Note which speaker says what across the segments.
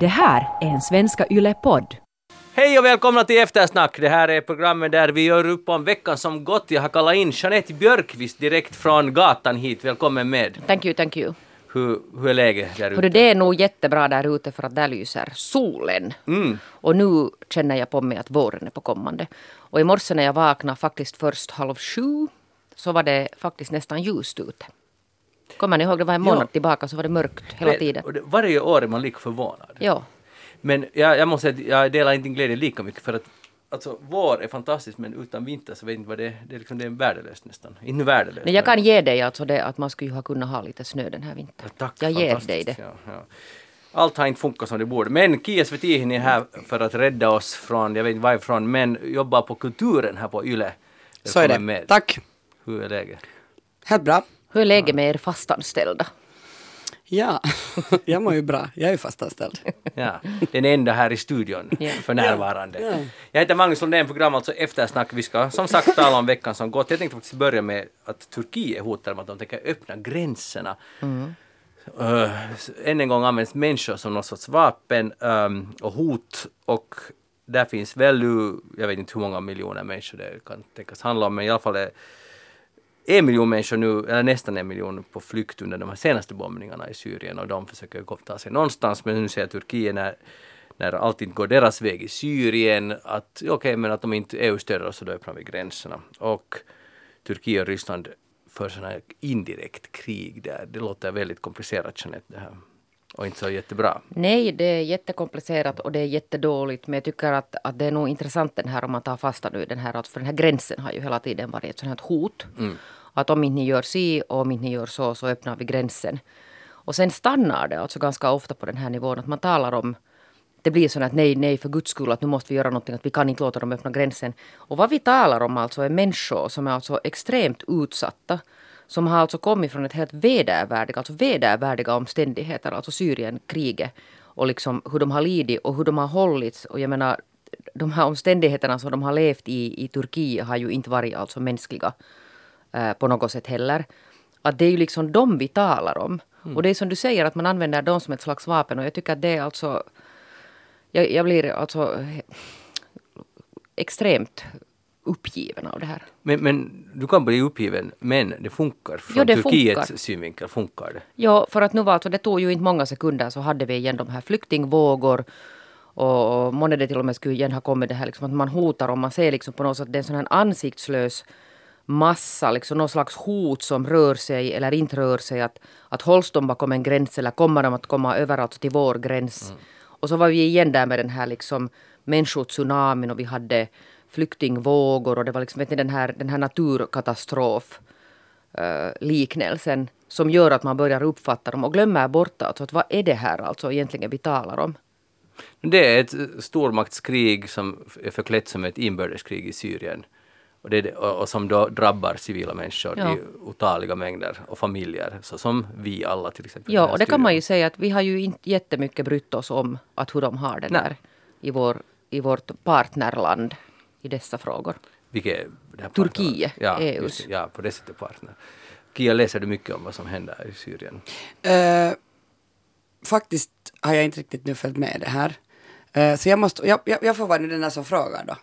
Speaker 1: Det här är en Svenska Yle-podd.
Speaker 2: Hej och välkomna till Eftersnack. Det här är programmet där vi gör upp om veckan som gått. Jag har kallat in Jeanette Björkqvist direkt från gatan hit. Välkommen med.
Speaker 3: Thank you, thank you.
Speaker 2: Hur, hur är läget där ute?
Speaker 3: det är nog jättebra där ute för att där lyser solen.
Speaker 2: Mm.
Speaker 3: Och nu känner jag på mig att våren är på kommande. Och i morse när jag vaknade faktiskt först halv sju så var det faktiskt nästan ljust ute. Kommer ni ihåg, det var en månad
Speaker 2: Ja.
Speaker 3: tillbaka så var det mörkt hela
Speaker 2: Men-
Speaker 3: tiden.
Speaker 2: Varje år är man lika förvånad.
Speaker 3: Ja.
Speaker 2: Men jag, jag måste säga att jag delar inte din glädje lika mycket för att alltså, vår är fantastiskt men utan vinter så vet jag inte vad det är. Det är, liksom, det är värdelöst nästan. Inte värdelöst.
Speaker 3: Men jag kan ge dig alltså det att man skulle ju ha kunnat ha lite snö den här vintern.
Speaker 2: Tack,
Speaker 3: jag ger dig det.
Speaker 2: Ja, ja. Allt har inte funkat som det borde. Men Kia Svetihin är här för att rädda oss från, jag vet inte varifrån, men jobbar på kulturen här på YLE.
Speaker 4: Så är det.
Speaker 2: Med.
Speaker 4: Tack.
Speaker 2: Hur är läget?
Speaker 4: Helt bra.
Speaker 3: Hur är läget med er fastanställda?
Speaker 4: Ja, jag mår ju bra. Jag är ju fastanställd.
Speaker 2: Ja, den enda här i studion
Speaker 3: Ja.
Speaker 2: för närvarande.
Speaker 4: Ja.
Speaker 2: Jag heter Magnus Lundén, program alltså Eftersnack. Vi ska som sagt tala om veckan som gått. Jag tänkte faktiskt börja med att Turkiet hotar med att de tänker öppna gränserna. Uh, än en gång används människor som någon sorts vapen um, och hot och där finns väl jag vet inte hur många miljoner människor det kan tänkas handla om, men i alla fall är en miljon människor nu, eller nästan en miljon på flykt under de här senaste bombningarna i Syrien och de försöker ta sig någonstans men nu säger Turkiet när, när allt inte går deras väg i Syrien att okej men att de inte EU stöder oss så då öppnar vi gränserna. Och Turkiet och Ryssland för sådana här indirekt krig där. Det låter väldigt komplicerat Jeanette det här. Och inte så jättebra.
Speaker 3: Nej, det är jättekomplicerat och det är jättedåligt. Men jag tycker att, att det är nog intressant den här om man tar fasta nu den här. För den här gränsen har ju hela tiden varit ett sånt här hot. Att om inte ni gör si och om inte ni gör så så öppnar vi gränsen. Och sen stannar det alltså ganska ofta på den här nivån att man talar om det blir så att nej, nej för guds skull att nu måste vi göra någonting, att vi kan inte låta dem öppna gränsen. Och vad vi talar om alltså är människor som är alltså extremt utsatta. Som har alltså kommit från ett helt vedervärdiga, alltså vedervärdiga omständigheter, alltså Syrienkriget. Och liksom hur de har lidit och hur de har hållits. Och jag menar, de här omständigheterna som de har levt i, i Turkiet har ju inte varit alltså mänskliga eh, på något sätt heller. Att det är ju liksom dem vi talar om. Och det är som du säger att man använder dem som ett slags vapen och jag tycker att det är alltså jag, jag blir alltså extremt uppgiven av det här.
Speaker 2: Men, men du kan bli uppgiven men det funkar. Från
Speaker 3: Jo, det
Speaker 2: Turkiets
Speaker 3: funkar.
Speaker 2: synvinkel funkar det.
Speaker 3: Ja, för att nu var alltså, det tog ju inte många sekunder så hade vi igen de här flyktingvågor. Och månne det till och med skulle igen ha kommit det här liksom att man hotar och man ser liksom på något sätt att det är en sån här ansiktslös massa, liksom någon slags hot som rör sig eller inte rör sig. Att, att hålls de bakom en gräns eller kommer de att komma över alltså till vår gräns? Och så var vi igen där med den här liksom människotsunamin och vi hade flyktingvågor och det var liksom vet ni, den här, den här naturkatastrof eh, liknelsen som gör att man börjar uppfatta dem och glömmer bort alltså att vad är det här alltså egentligen vi talar om?
Speaker 2: Det är ett stormaktskrig som är förklätt som ett inbördeskrig i Syrien. Och, det och, och som då drabbar civila människor
Speaker 3: Ja.
Speaker 2: i otaliga mängder och familjer, så som vi alla till exempel.
Speaker 3: Ja, och det kan man ju säga att vi har ju inte jättemycket brytt oss om att hur de har det
Speaker 2: Nej.
Speaker 3: där i, vår, i vårt partnerland i dessa frågor.
Speaker 2: Vilket är det här
Speaker 3: Turkiet,
Speaker 2: ja,
Speaker 3: EUs.
Speaker 2: just Ja, på det sättet partner. Kia, läser du mycket om vad som händer i Syrien?
Speaker 4: Eh, faktiskt har jag inte riktigt nu följt med det här. Eh, så jag, måste, jag, jag, jag får vara den där som frågar då.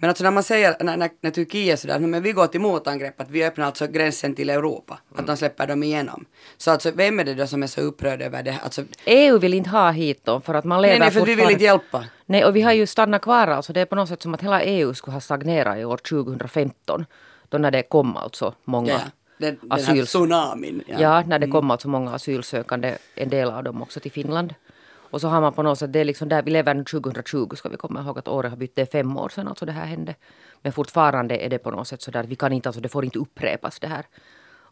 Speaker 4: Men alltså när man säger, när, när, när Turkiet sådär, men vi går till motangrepp, att vi öppnar alltså gränsen till Europa, att de släpper dem igenom. Så alltså vem är det då som är så upprörd över det? Alltså,
Speaker 3: EU vill inte ha hit dem för att man lever
Speaker 4: nej, nej, för vi vill inte hjälpa.
Speaker 3: Nej, och vi har ju stannat kvar alltså. Det är på något sätt som att hela EU skulle ha stagnerat i år 2015. Då när det kom alltså många
Speaker 4: Ja, ja. Den, den här tsunamin.
Speaker 3: Ja, när det kom alltså många asylsökande, en del av dem också till Finland. Och så har man på något sätt, det är liksom där vi lever nu 2020 ska vi komma ihåg att året har bytt, det är fem år sedan alltså det här hände. Men fortfarande är det på något sätt så där vi kan inte, alltså det får inte upprepas det här.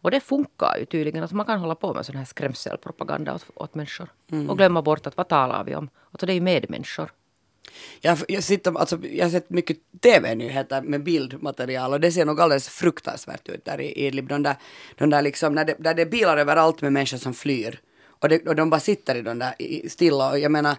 Speaker 3: Och det funkar ju tydligen, att man kan hålla på med sån här skrämselpropaganda åt, åt människor. Och glömma bort att vad talar vi om? Alltså det är ju medmänniskor.
Speaker 4: Jag, jag, sitter, alltså, jag har sett mycket tv-nyheter med bildmaterial och det ser nog alldeles fruktansvärt ut där i Idlib. De där, de där liksom, när det, där det är bilar överallt med människor som flyr. Och, det, och de bara sitter i de där stilla och jag menar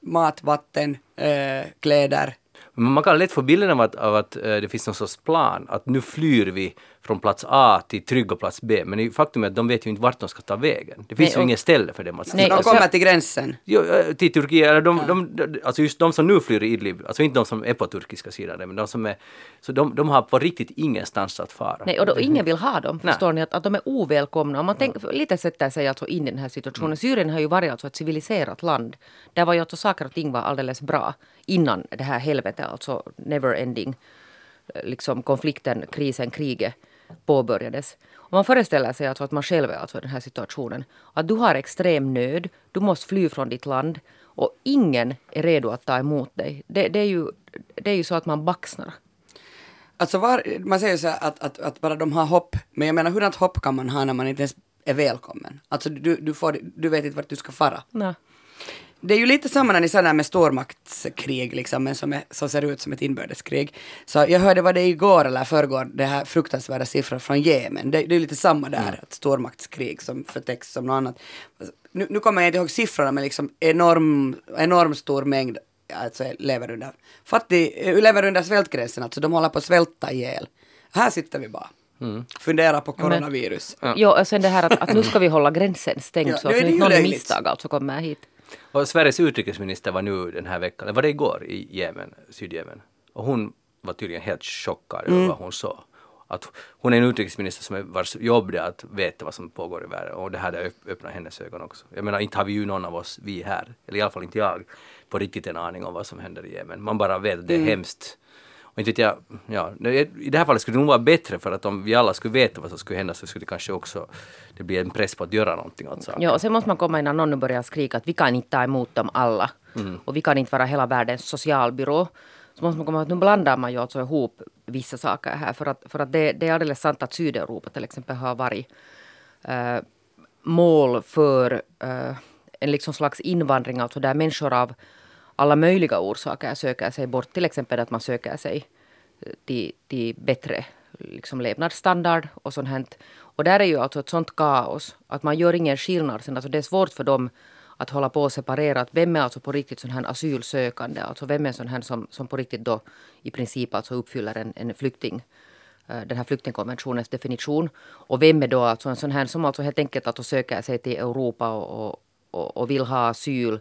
Speaker 4: mat, vatten, äh, kläder.
Speaker 2: Man kan lätt få bilden av att, av att eh, det finns någon sorts plan, att nu flyr vi från plats A till trygga plats B. Men faktum är att de vet ju inte vart de ska ta vägen. Det finns
Speaker 3: Nej,
Speaker 2: ju
Speaker 3: och-
Speaker 2: inget ställe för dem att
Speaker 3: Nej,
Speaker 4: de
Speaker 3: och
Speaker 4: kommer till gränsen.
Speaker 2: Jo, eh, till Turkiet, eller de, de, de, alltså just de som nu flyr i Idlib, alltså inte de som är på turkiska sidan, men de som är, så de, de har på riktigt ingenstans att fara.
Speaker 3: Nej, och då, ingen vill ha dem.
Speaker 2: Nej.
Speaker 3: Förstår ni? Att, att de är ovälkomna. Om man tänk, lite sätter sig alltså in i den här situationen. Syrien har ju varit alltså ett civiliserat land. Där var ju alltså saker och ting var alldeles bra innan det här helvetet, alltså never ending, eh, liksom konflikten, krisen, kriget påbörjades. Om man föreställer sig alltså att man själv är alltså i den här situationen. Att du har extrem nöd, du måste fly från ditt land och ingen är redo att ta emot dig. Det, det, är, ju, det är ju så att man baxnar.
Speaker 4: Alltså var, man säger så här att, att, att bara de har hopp, men jag menar hurdant hopp kan man ha när man inte ens är välkommen? Alltså du, du, får, du vet inte vart du ska fara.
Speaker 3: Nej.
Speaker 4: Det är ju lite samma när ni sa det här med stormaktskrig, liksom, men som, är, som ser ut som ett inbördeskrig. Så jag hörde vad det igår eller förrgår, det här fruktansvärda siffror från Jemen. Det, det är lite samma där, ett stormaktskrig som förtäcks som något annat. Nu, nu kommer jag inte ihåg siffrorna, men liksom enorm, enorm stor mängd alltså lever under, fattig, eh, lever under svältgränsen, alltså de håller på att svälta ihjäl. Här sitter vi bara. Fundera på coronavirus.
Speaker 3: Jo, och sen det här att, att nu ska vi hålla gränsen stängd
Speaker 4: Ja,
Speaker 3: så att
Speaker 4: är
Speaker 3: nu inte någon misstag alltså kommer hit.
Speaker 2: Och Sveriges utrikesminister var nu den här veckan, eller var det igår, i Jemen, Sydjemen. Och hon var tydligen helt chockad över vad hon såg. Att hon är en utrikesminister som är, vars jobb det är att veta vad som pågår i världen och det här öppnar hennes ögon också. Jag menar inte har vi ju någon av oss, vi här, eller i alla fall inte jag, på riktigt en aning om vad som händer i Jemen. Man bara vet att det är hemskt. Inte vet jag, ja, i det här fallet skulle det nog vara bättre för att om vi alla skulle veta vad som skulle hända så skulle det kanske också det bli en press på att göra någonting åt saken.
Speaker 3: Ja, och sen måste man komma innan någon börjar skrika att vi kan inte ta emot dem alla. Och vi kan inte vara hela världens socialbyrå. Så måste man komma ihåg att nu blandar man ju alltså ihop vissa saker här. För att, för att det, det är alldeles sant att Sydeuropa till exempel har varit eh, mål för eh, en liksom slags invandring, alltså där människor av alla möjliga orsaker söker sig bort. Till exempel att man söker sig eh, till, till bättre liksom levnadsstandard och sånt här. Och där är ju alltså ett sånt kaos att man gör ingen skillnad. Sen, alltså det är svårt för dem att hålla på och separera att vem är alltså på riktigt sån här asylsökande, alltså vem är sån här som, som på riktigt då i princip alltså uppfyller en, en flykting eh, den här flyktingkonventionens definition. Och vem är då alltså en sån här som alltså helt enkelt alltså söker sig till Europa och, och, och vill ha asyl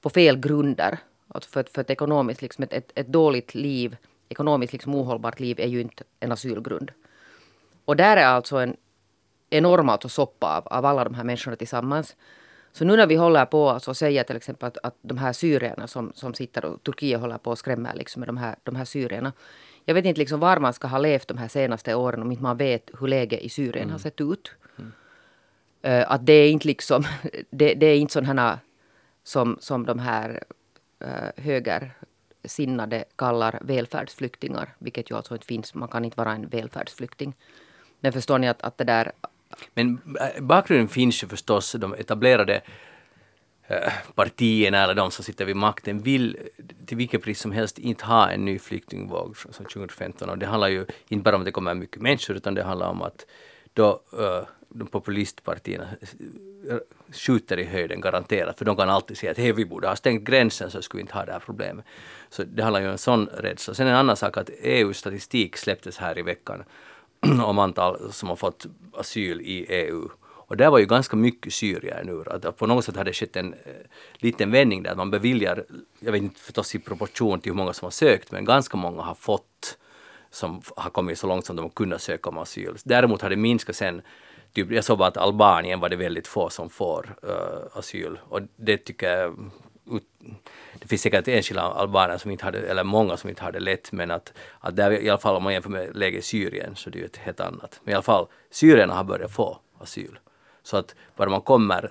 Speaker 3: på fel grunder. Alltså för, för ett ekonomiskt, liksom ett, ett, ett dåligt liv, ekonomiskt liksom ohållbart liv är ju inte en asylgrund. Och där är alltså en enorm alltså soppa av, av alla de här människorna tillsammans. Så nu när vi håller på alltså, säger till exempel att, att de här syrierna som, som sitter och Turkiet håller på och skrämmer liksom med de här, de här syrierna. Jag vet inte liksom var man ska ha levt de här senaste åren om inte man vet hur läget i Syrien har sett ut. Eh, att det är inte liksom, det, det är inte sådana som, som de här eh, högersinnade kallar välfärdsflyktingar, vilket ju alltså inte finns. Man kan inte vara en välfärdsflykting. Men förstår ni att, att det där
Speaker 2: Men eh, bakgrunden finns ju förstås, de etablerade eh, partierna eller de som sitter vid makten vill eh, till vilket pris som helst inte ha en ny flyktingvåg som 2015 och det handlar ju inte bara om att det kommer mycket människor utan det handlar om att då uh, de populistpartierna skjuter i höjden garanterat för de kan alltid säga att hej vi borde ha stängt gränsen så skulle vi inte ha det här problemet. Så det handlar ju om en sån rädsla. Sen en annan sak att EU-statistik släpptes här i veckan om antal som har fått asyl i EU. Och där var ju ganska mycket syrier nu. Att på något sätt hade det skett en eh, liten vändning där. att Man beviljar, jag vet inte förstås i proportion till hur många som har sökt, men ganska många har fått som har kommit så långt som de har kunnat söka om asyl. Däremot har det minskat sen. Typ, jag såg bara att Albanien var det väldigt få som får uh, asyl. Och det tycker jag ut- det finns säkert enskilda albaner som inte hade, eller många som inte har det lätt, men att, att där, i alla fall om man jämför med läget i Syrien så det är ju ett helt annat. Men i alla fall, syrierna har börjat få asyl. Så att bara man kommer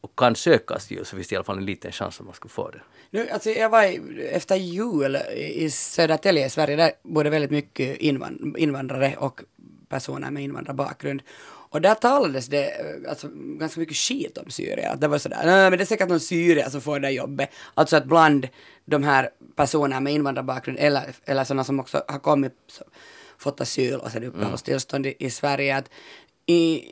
Speaker 2: och kan söka asyl så finns det i alla fall en liten chans att man ska få det.
Speaker 4: Nu, alltså jag var i, efter jul i Södertälje i Sverige, där bor det väldigt mycket invand, invandrare och personer med invandrarbakgrund. Och där talades det eh, alltså, ganska mycket skit om Syrien. Att Det var sådär, nej men det är säkert någon syrier som får det jobbet. Alltså att bland de här personerna med invandrarbakgrund eller, eller sådana som också har kommit, så, fått asyl och sedan uppehållstillstånd i, i Sverige, att i,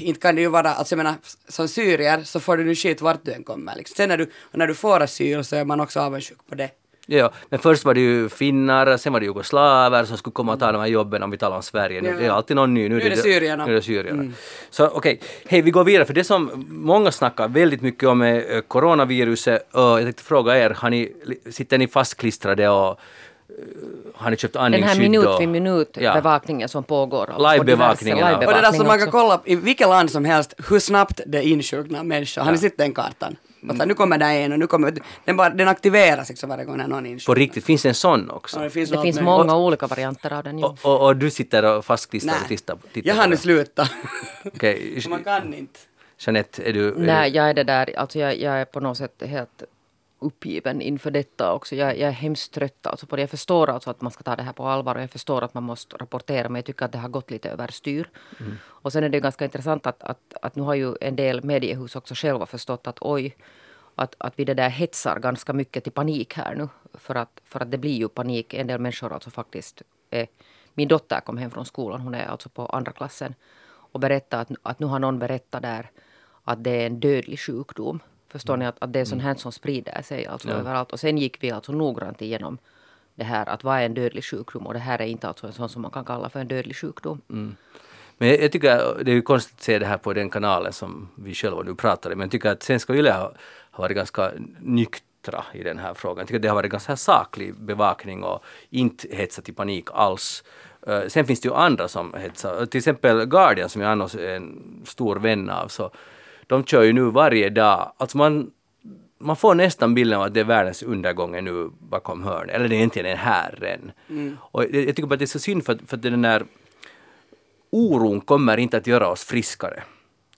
Speaker 4: inte kan det ju vara, alltså jag menar, som syrier så får du nu skit vart du än kommer. Liksom. Sen när du, när du får asyl så är man också avundsjuk på det.
Speaker 2: Ja, men först var det ju finnar, sen var det jugoslaver som skulle komma och ta de här jobben om vi talar om Sverige. Nu,
Speaker 4: Ja.
Speaker 2: Det är alltid någon ny.
Speaker 4: Nu är det syrierna.
Speaker 2: Nu är det syrierna. Så okej, hej vi går vidare för det som många snackar väldigt mycket om är eh, coronaviruset och jag tänkte fråga er, har ni, sitter ni fastklistrade och eh, har ni köpt
Speaker 3: Den här
Speaker 2: andningsskydd?
Speaker 3: minut vid minut
Speaker 2: Ja.
Speaker 3: bevakningen som pågår.
Speaker 2: Livebevakningen
Speaker 3: diverse
Speaker 4: Och det där som man kan kolla i vilket land som helst hur snabbt det insjuknar människor. Har ni sett den kartan? Och så, nu kommer det en och nu kommer... Den, bara, den aktiveras liksom varje gång när någon
Speaker 2: På
Speaker 4: insjuknar.
Speaker 2: riktigt, finns det en sån också?
Speaker 4: Ja, det finns,
Speaker 3: Det finns många olika varianter av den.
Speaker 2: Och, och, och du sitter och fastklistrad och
Speaker 4: Nej,
Speaker 2: tittar, tittar
Speaker 4: jag har
Speaker 2: på
Speaker 4: nu slutat.
Speaker 2: Okej,
Speaker 4: man kan inte.
Speaker 2: Jeanette, är du... Är
Speaker 3: Nej,
Speaker 2: du
Speaker 3: jag är det där, alltså jag, jag är på något sätt helt uppgiven inför detta också. Jag, jag är hemskt trött alltså på det. Jag förstår alltså att man ska ta det här på allvar och jag förstår att man måste rapportera men jag tycker att det har gått lite överstyr. Och sen är det ganska intressant att, att, att nu har ju en del mediehus också själva förstått att oj, att, att vi det där hetsar ganska mycket till panik här nu. För att, för att det blir ju panik. En del människor alltså faktiskt är, min dotter kom hem från skolan, hon är alltså på andra klassen och berättade att, att nu har någon berättat där att det är en dödlig sjukdom. Förstår ni att, att det är sånt här som sprider sig alltså överallt. Och sen gick vi alltså noggrant igenom det här att vad är en dödlig sjukdom och det här är inte alltså en sån som man kan kalla för en dödlig sjukdom.
Speaker 2: Men jag, jag tycker det är ju konstigt att se det här på den kanalen som vi själva nu pratar i, men jag tycker att Svenska Yle har, har varit ganska nyktra i den här frågan. Jag tycker det har varit ganska saklig bevakning och inte hetsat i panik alls. Eh, sen finns det ju andra som hetsar, till exempel Guardian som jag annars är en stor vän av, så de kör ju nu varje dag, alltså man man får nästan bilden av att det är världens undergång är nu bakom hörnet, eller det är egentligen är här än. Och jag, jag tycker bara att det är så synd för, att- för att den där oron kommer inte att göra oss friskare.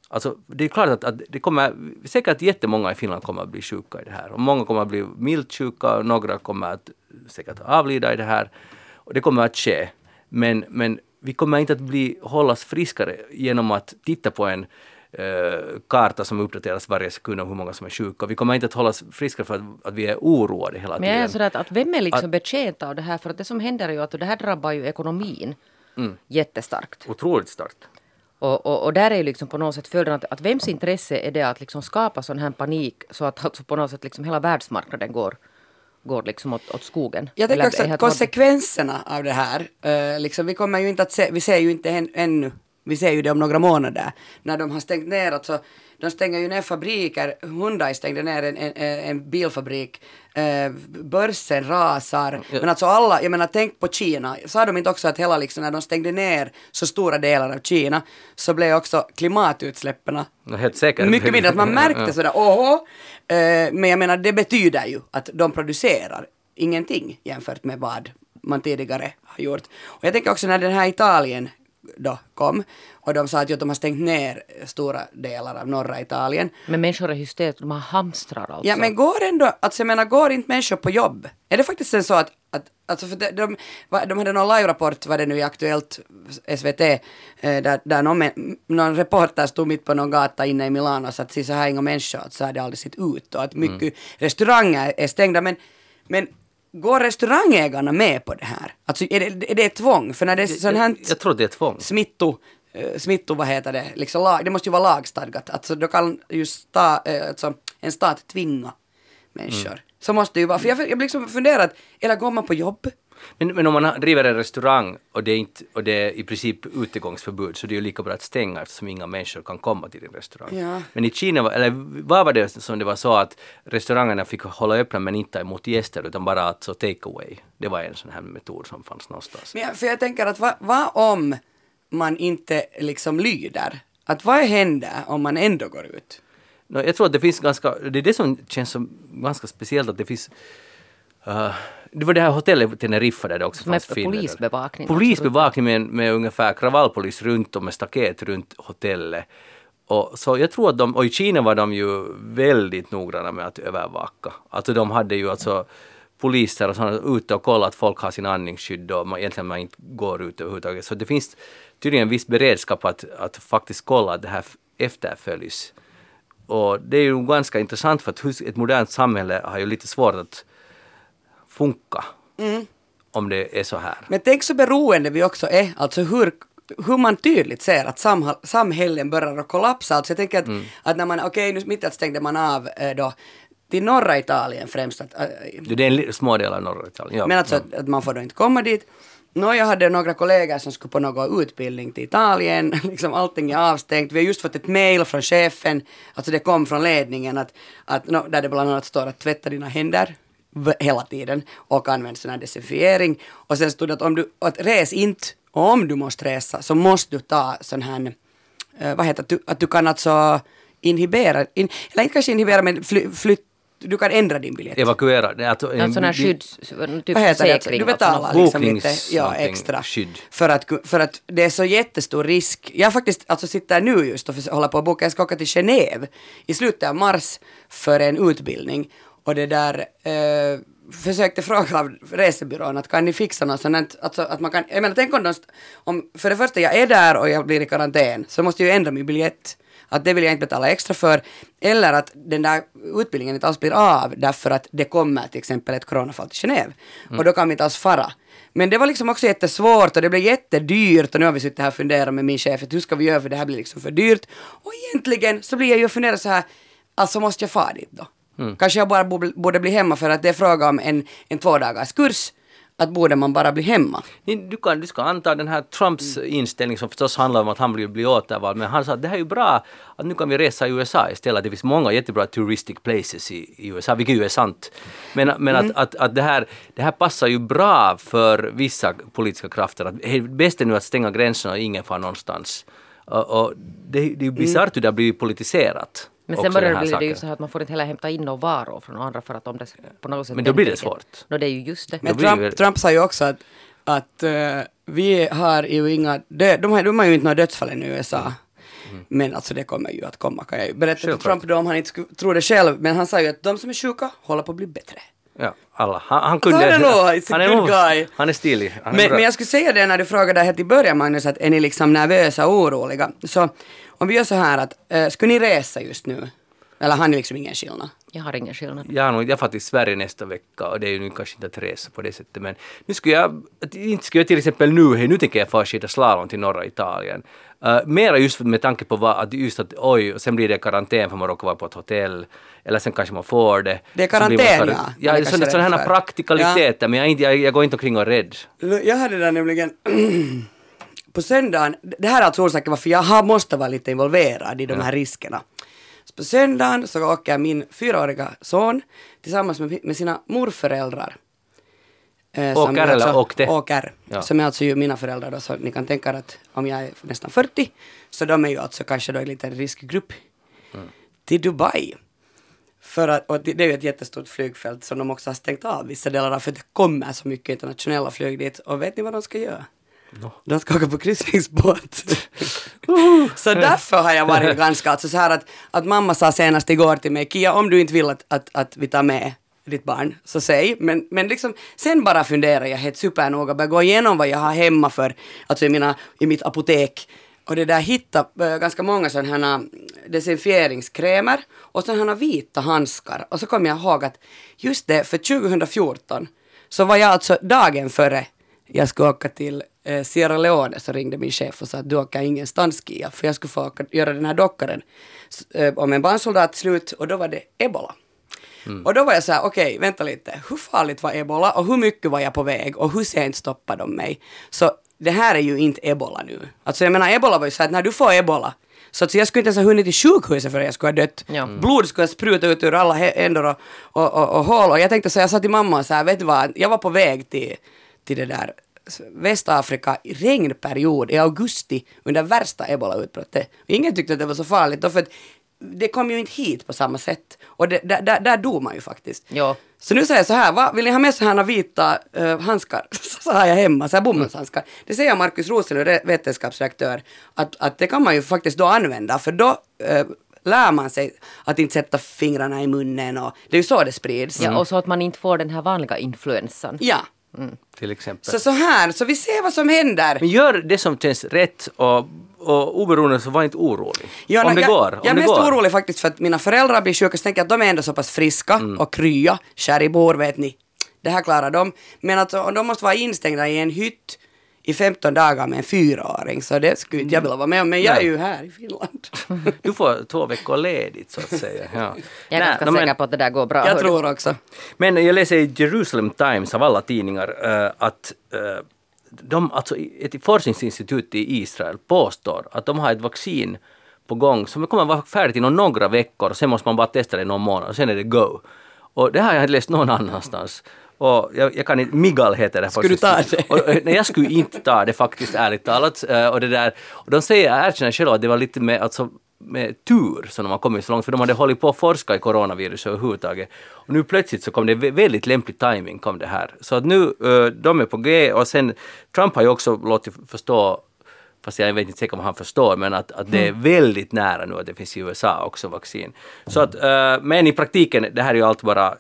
Speaker 2: Alltså, det är klart att, att det kommer, säkert jättemånga i Finland kommer att bli sjuka i det här. Och många kommer att bli milt sjuka, och några kommer att säkert avlida i det här. Och det kommer att ske. Men, men vi kommer inte att bli, hållas friskare genom att titta på en eh, karta som uppdateras varje sekund om hur många som är sjuka. Vi kommer inte att hållas friskare för att, att vi är oroade hela
Speaker 3: Men
Speaker 2: tiden.
Speaker 3: jag är sådär att, att vem är liksom betjänt av det här? För att det som händer är ju att det här drabbar ju ekonomin jättestarkt.
Speaker 2: Otroligt starkt.
Speaker 3: Och, och, och där är ju liksom på något sätt följden att, att vems intresse är det att liksom skapa sån här panik så att alltså på något sätt liksom hela världsmarknaden går, går liksom åt, åt skogen.
Speaker 4: Jag tänker också
Speaker 3: är
Speaker 4: att konsekvenserna av det här, eh, liksom, vi kommer ju inte att se, vi ser ju inte än, ännu, vi ser ju det om några månader, när de har stängt ner, alltså, de stänger ju ner fabriker, Hyundai stängde ner en, en, en bilfabrik, eh, börsen rasar, men alltså alla, jag menar tänk på Kina, sa de inte också att hela liksom när de stängde ner så stora delar av Kina så blev också klimatutsläppen
Speaker 2: No, helt säkert.
Speaker 4: mycket mindre, att man märkte
Speaker 2: Ja.
Speaker 4: sådär åhå, eh, men jag menar det betyder ju att de producerar ingenting jämfört med vad man tidigare har gjort. Och jag tänker också när den här Italien då kom och de sa att, att de har stängt ner stora delar av norra Italien.
Speaker 3: Men människor är hysteriska, de har hamstrar alltså.
Speaker 4: Ja men går ändå, alltså jag menar går inte människor på jobb? Är det faktiskt sen så att, att alltså för de, de, de hade någon live-rapport, vad det nu är Aktuellt, SVT, eh, där, där någon, någon reporter stod mitt på någon gata inne i Milano och sa att "Se, så här är inga människor, att så har det aldrig sett ut och att mycket restauranger är stängda men, men går restaurangägarna med på det här? Alltså är det, är det ett tvång? För när det är sån här
Speaker 2: jag, tror det är tvång.
Speaker 4: smitto, eh, smitto, vad heter det, liksom lag, det måste ju vara lagstadgat. Alltså då kan ju sta, eh, alltså, en stat tvinga människor. Så måste det ju vara, för jag, jag liksom funderat, eller går man på jobb?
Speaker 2: Men, men om man driver en restaurang och det, är inte, och det är i princip utegångsförbud så det är ju lika bra att stänga eftersom inga människor kan komma till din restaurang.
Speaker 4: Ja.
Speaker 2: Men i Kina, var- eller vad var det som det var så att restaurangerna fick hålla öppna men inte ta emot gäster utan bara alltså take away. Det var en sån här metod som fanns någonstans.
Speaker 4: Men jag, för jag tänker att vad vad om man inte liksom lyder? Att vad händer om man ändå går ut?
Speaker 2: No, jag tror att det finns ganska, det är det som känns som ganska speciellt att det finns eh, det var det här hotellet i Teneriffa där det också fanns finnar.
Speaker 3: polisbevakning.
Speaker 2: Polisbevakning med, med ungefär kravallpolis runt om med staket runt hotellet. Och, så jag tror att de, och i Kina var de ju väldigt noggranna med att övervaka. Alltså de hade ju alltså poliser och sådana ute och kolla att folk har sin andningsskydd och man, egentligen man inte går ut överhuvudtaget. Så det finns tydligen en viss beredskap att, att faktiskt kolla att det här efterföljs. Och det är ju ganska intressant för att ett modernt samhälle har ju lite svårt att funka om det är så här.
Speaker 4: Men tänk så beroende vi också är, alltså hur, hur man tydligt ser att samhällen börjar att kollapsa. Alltså jag tänker att, att när man, okej nu mitt i allt stängde man av eh, då till norra Italien främst. Att, äh,
Speaker 2: Det är en små del av norra Italien. Ja.
Speaker 4: men alltså att, att man får då inte komma dit. Nå, jag hade några kollegor som skulle på någon utbildning till Italien, liksom allting är avstängt. Vi har just fått ett mail från chefen, alltså det kom från ledningen, att, att, nå, där det bland annat står att tvätta dina händer hela tiden och använd sån här desinfiering. Och sen stod det att om du, att res inte, och om du måste resa så måste du ta sån här, eh, vad heter det, att du, att du kan alltså inhibera, in, eller inte kanske inhibera men fly, flytt, du kan ändra din biljett.
Speaker 2: Evakuera. Det är Alltså,
Speaker 3: En sån här
Speaker 2: vi-
Speaker 3: skydds... Typ
Speaker 4: Vad heter det? Du betalar liksom lite ja, extra.
Speaker 2: skydd.
Speaker 4: För att, för att det är så jättestor risk. Jag faktiskt alltså sitter nu just och håller på att boka. Jag ska åka till Genève i slutet av mars för en utbildning. Och det där eh, försökte fråga av resebyrån att kan ni fixa något sånt här, alltså att man kan, jag menar tänk om de, om, för det första jag är där och jag blir i karantän så måste jag ju ändra min biljett. Att det vill jag inte betala extra för. Eller att den där utbildningen inte alls blir av därför att det kommer till exempel ett coronafall till Genève. Och då kan vi inte alls fara. Men det var liksom också jättesvårt och det blev jättedyrt och nu har vi suttit här och funderat med min chef att hur ska vi göra för det här blir liksom för dyrt. Och egentligen så blir jag ju och funderar så här, alltså måste jag fara dit då? Kanske jag bara borde, bli hemma för att det är fråga om en, en två dagars kurs. Att borde man bara bli hemma?
Speaker 2: Du, kan, du ska anta den här Trumps inställning som förstås handlar om att han vill bli återvald. Men han sa att det här är ju bra att nu kan vi resa i USA istället. Det finns många jättebra touristic places i, i USA, vilket ju är sant. Men, men att, att, att det, här, det här passar ju bra för vissa politiska krafter. Att, det bäst är nu att stänga gränserna och ingen far någonstans. Och, och det, det är ju bisarrt hur det har blivit politiserat.
Speaker 3: Men sen börjar det
Speaker 2: här
Speaker 3: bli det ju så här att man får inte heller hämta in några varor från andra för att om det på något sätt...
Speaker 2: Men då blir det svårt.
Speaker 3: Nå, det är ju just det.
Speaker 4: Men Trump, Trump sa ju också att, att eh, vi har ju inga död, de har, de har ju inte några dödsfall ännu i USA. Men alltså det kommer ju att komma kan jag ju berätta till
Speaker 2: Mm. Självklart.
Speaker 4: Trump då om han inte skulle tro det själv. Men han sa ju att de som är sjuka håller på att bli bättre.
Speaker 2: Ja, alla. Han, han kunde...
Speaker 4: han är nog-
Speaker 2: han är
Speaker 4: guy.
Speaker 2: Han är stilig. Han är
Speaker 4: Men,
Speaker 2: bra.
Speaker 4: men jag skulle säga det när du frågade helt i början Magnus, att är ni liksom nervösa och oroliga? Så om vi gör så här att, eh, skulle ni resa just nu? Eller har ni liksom ingen skillnad?
Speaker 3: Jag har ingen skillnad.
Speaker 2: Jag har nog, jag far till Sverige nästa vecka och det är ju nu kanske inte att resa på det sättet men nu skulle jag, inte skulle jag till exempel nu, hej, nu tänker jag fara skida slalom till norra Italien. Uh, mera just med tanke på vad, att just att oj, och sen blir det karantän för man råkar vara på ett hotell. Eller sen kanske man får det.
Speaker 4: Det är
Speaker 2: man
Speaker 4: karantän,
Speaker 2: kar-
Speaker 4: ja. Man
Speaker 2: Ja, det
Speaker 4: kanske
Speaker 2: sådana, här praktikaliteter men jag, jag, jag går inte omkring och är rädd.
Speaker 4: Jag hade där nämligen på söndagen, det här är alltså orsaken varför jag har, måste vara lite involverad i de här riskerna. Så på söndagen så åker min fyraåriga son tillsammans med, med sina morföräldrar. Eh, som
Speaker 2: Åker
Speaker 4: är
Speaker 2: eller åkte?
Speaker 4: Åker,
Speaker 2: Ja.
Speaker 4: som är alltså ju mina föräldrar då, så ni kan tänka er att om jag är nästan 40, så de är ju alltså kanske då en liten riskgrupp till Dubai. För att, och det det är ju ett jättestort flygfält som de också har stängt av vissa delar av för det kommer så mycket internationella flyg dit. Och vet ni vad de ska göra? De ska åka på kryssningsbåt. så därför har jag varit ganska, alltså så här att, att mamma sa senast igår till mig, Kia om du inte vill att, att, att vi tar med ditt barn, så säg. Men, men liksom, sen bara funderar jag helt supernoga, börjar gå igenom vad jag har hemma för, alltså i, mina, i mitt apotek. Och det där hitta äh, ganska många sådana här desinfieringskrämer och sådana här vita handskar. Och så kom jag ihåg att just det, för 2014 så var jag alltså dagen före jag skulle åka till eh, Sierra Leone så ringde min chef och sa att du åker ingenstans Kia för jag skulle få göra den här dockaren eh, om en barnsoldat slut och då var det ebola. Och då var jag så här, okej, vänta lite, hur farligt var ebola och hur mycket var jag på väg och hur sent stoppade de mig? Så det här är ju inte ebola nu. Alltså jag menar, ebola var ju så att när du får ebola så att jag skulle inte ens ha hunnit till sjukhuset förrän jag skulle ha dött.
Speaker 3: Ja.
Speaker 4: Blod skulle ha sprutat ut ur alla hä- händer och, och, och, och hål. Och jag tänkte så, jag sa till mamma så här, vet du vad, jag var på väg till, till det där Västafrika i regnperiod i augusti under värsta ebola-utbrottet. Ingen tyckte att det var så farligt då för att det kom ju inte hit på samma sätt. Och det, där, där, där dog man ju faktiskt.
Speaker 3: Ja.
Speaker 4: Så nu säger jag så här, va, vill ni ha med så här vita uh, handskar? så har jag hemma, så här bomullshandskar. Det säger Markus Rosenlund, re- vetenskapsredaktör, att, att det kan man ju faktiskt då använda, för då eh, lär man sig att inte sätta fingrarna i munnen och det är ju så det sprids.
Speaker 3: Ja, och så att man inte får den här vanliga influensan.
Speaker 4: Ja.
Speaker 2: Till exempel.
Speaker 4: Så så här, så vi ser vad som händer.
Speaker 2: Men gör det som känns rätt och, och oberoende så var inte orolig.
Speaker 4: Ja,
Speaker 2: om det
Speaker 4: jag,
Speaker 2: går. Om
Speaker 4: jag är mest
Speaker 2: går.
Speaker 4: orolig faktiskt för att mina föräldrar blir sjuka, så tänker jag att de är ändå så pass friska
Speaker 2: Mm.
Speaker 4: och krya, käribor vet ni. Det här klarar de. Men att de måste vara instängda i en hytt i 15 dagar med en fyraåring så det skulle inte jag vilja vara med om. Men jag är ju här i Finland.
Speaker 2: Du får två veckor ledigt så att säga. Ja.
Speaker 3: Jag är ganska
Speaker 2: no,
Speaker 3: säker på att det där går bra.
Speaker 4: Jag
Speaker 3: hördu.
Speaker 4: tror också.
Speaker 2: Men jag läser i Jerusalem Times av alla tidningar eh, att eh, de, alltså ett forskningsinstitut i Israel påstår att de har ett vaccin på gång som kommer att vara färdigt inom några veckor. Sen måste man bara testa det i någon månad och sen är det go. Och det har jag inte läst någon annanstans. Och jag, jag kan inte, Migal heter det
Speaker 4: Skulle du ta det?
Speaker 2: Och, nej, jag skulle inte ta det faktiskt, ärligt talat. Eh, Och, det där, och de säger, erkänner själva att det var lite med, alltså, med tur som de har kommit så långt, för de hade hållit på att forska i coronavirus överhuvudtaget. Och nu plötsligt så kom det vä- väldigt lämplig timing kom det här. Så att nu, eh, de är på G och sen, Trump har ju också låtit förstå Fast jag vet inte säkert om han förstår, men att, att det är väldigt nära nu att det finns i USA också vaccin. Så att, eh, men i praktiken, det här är ju allt bara,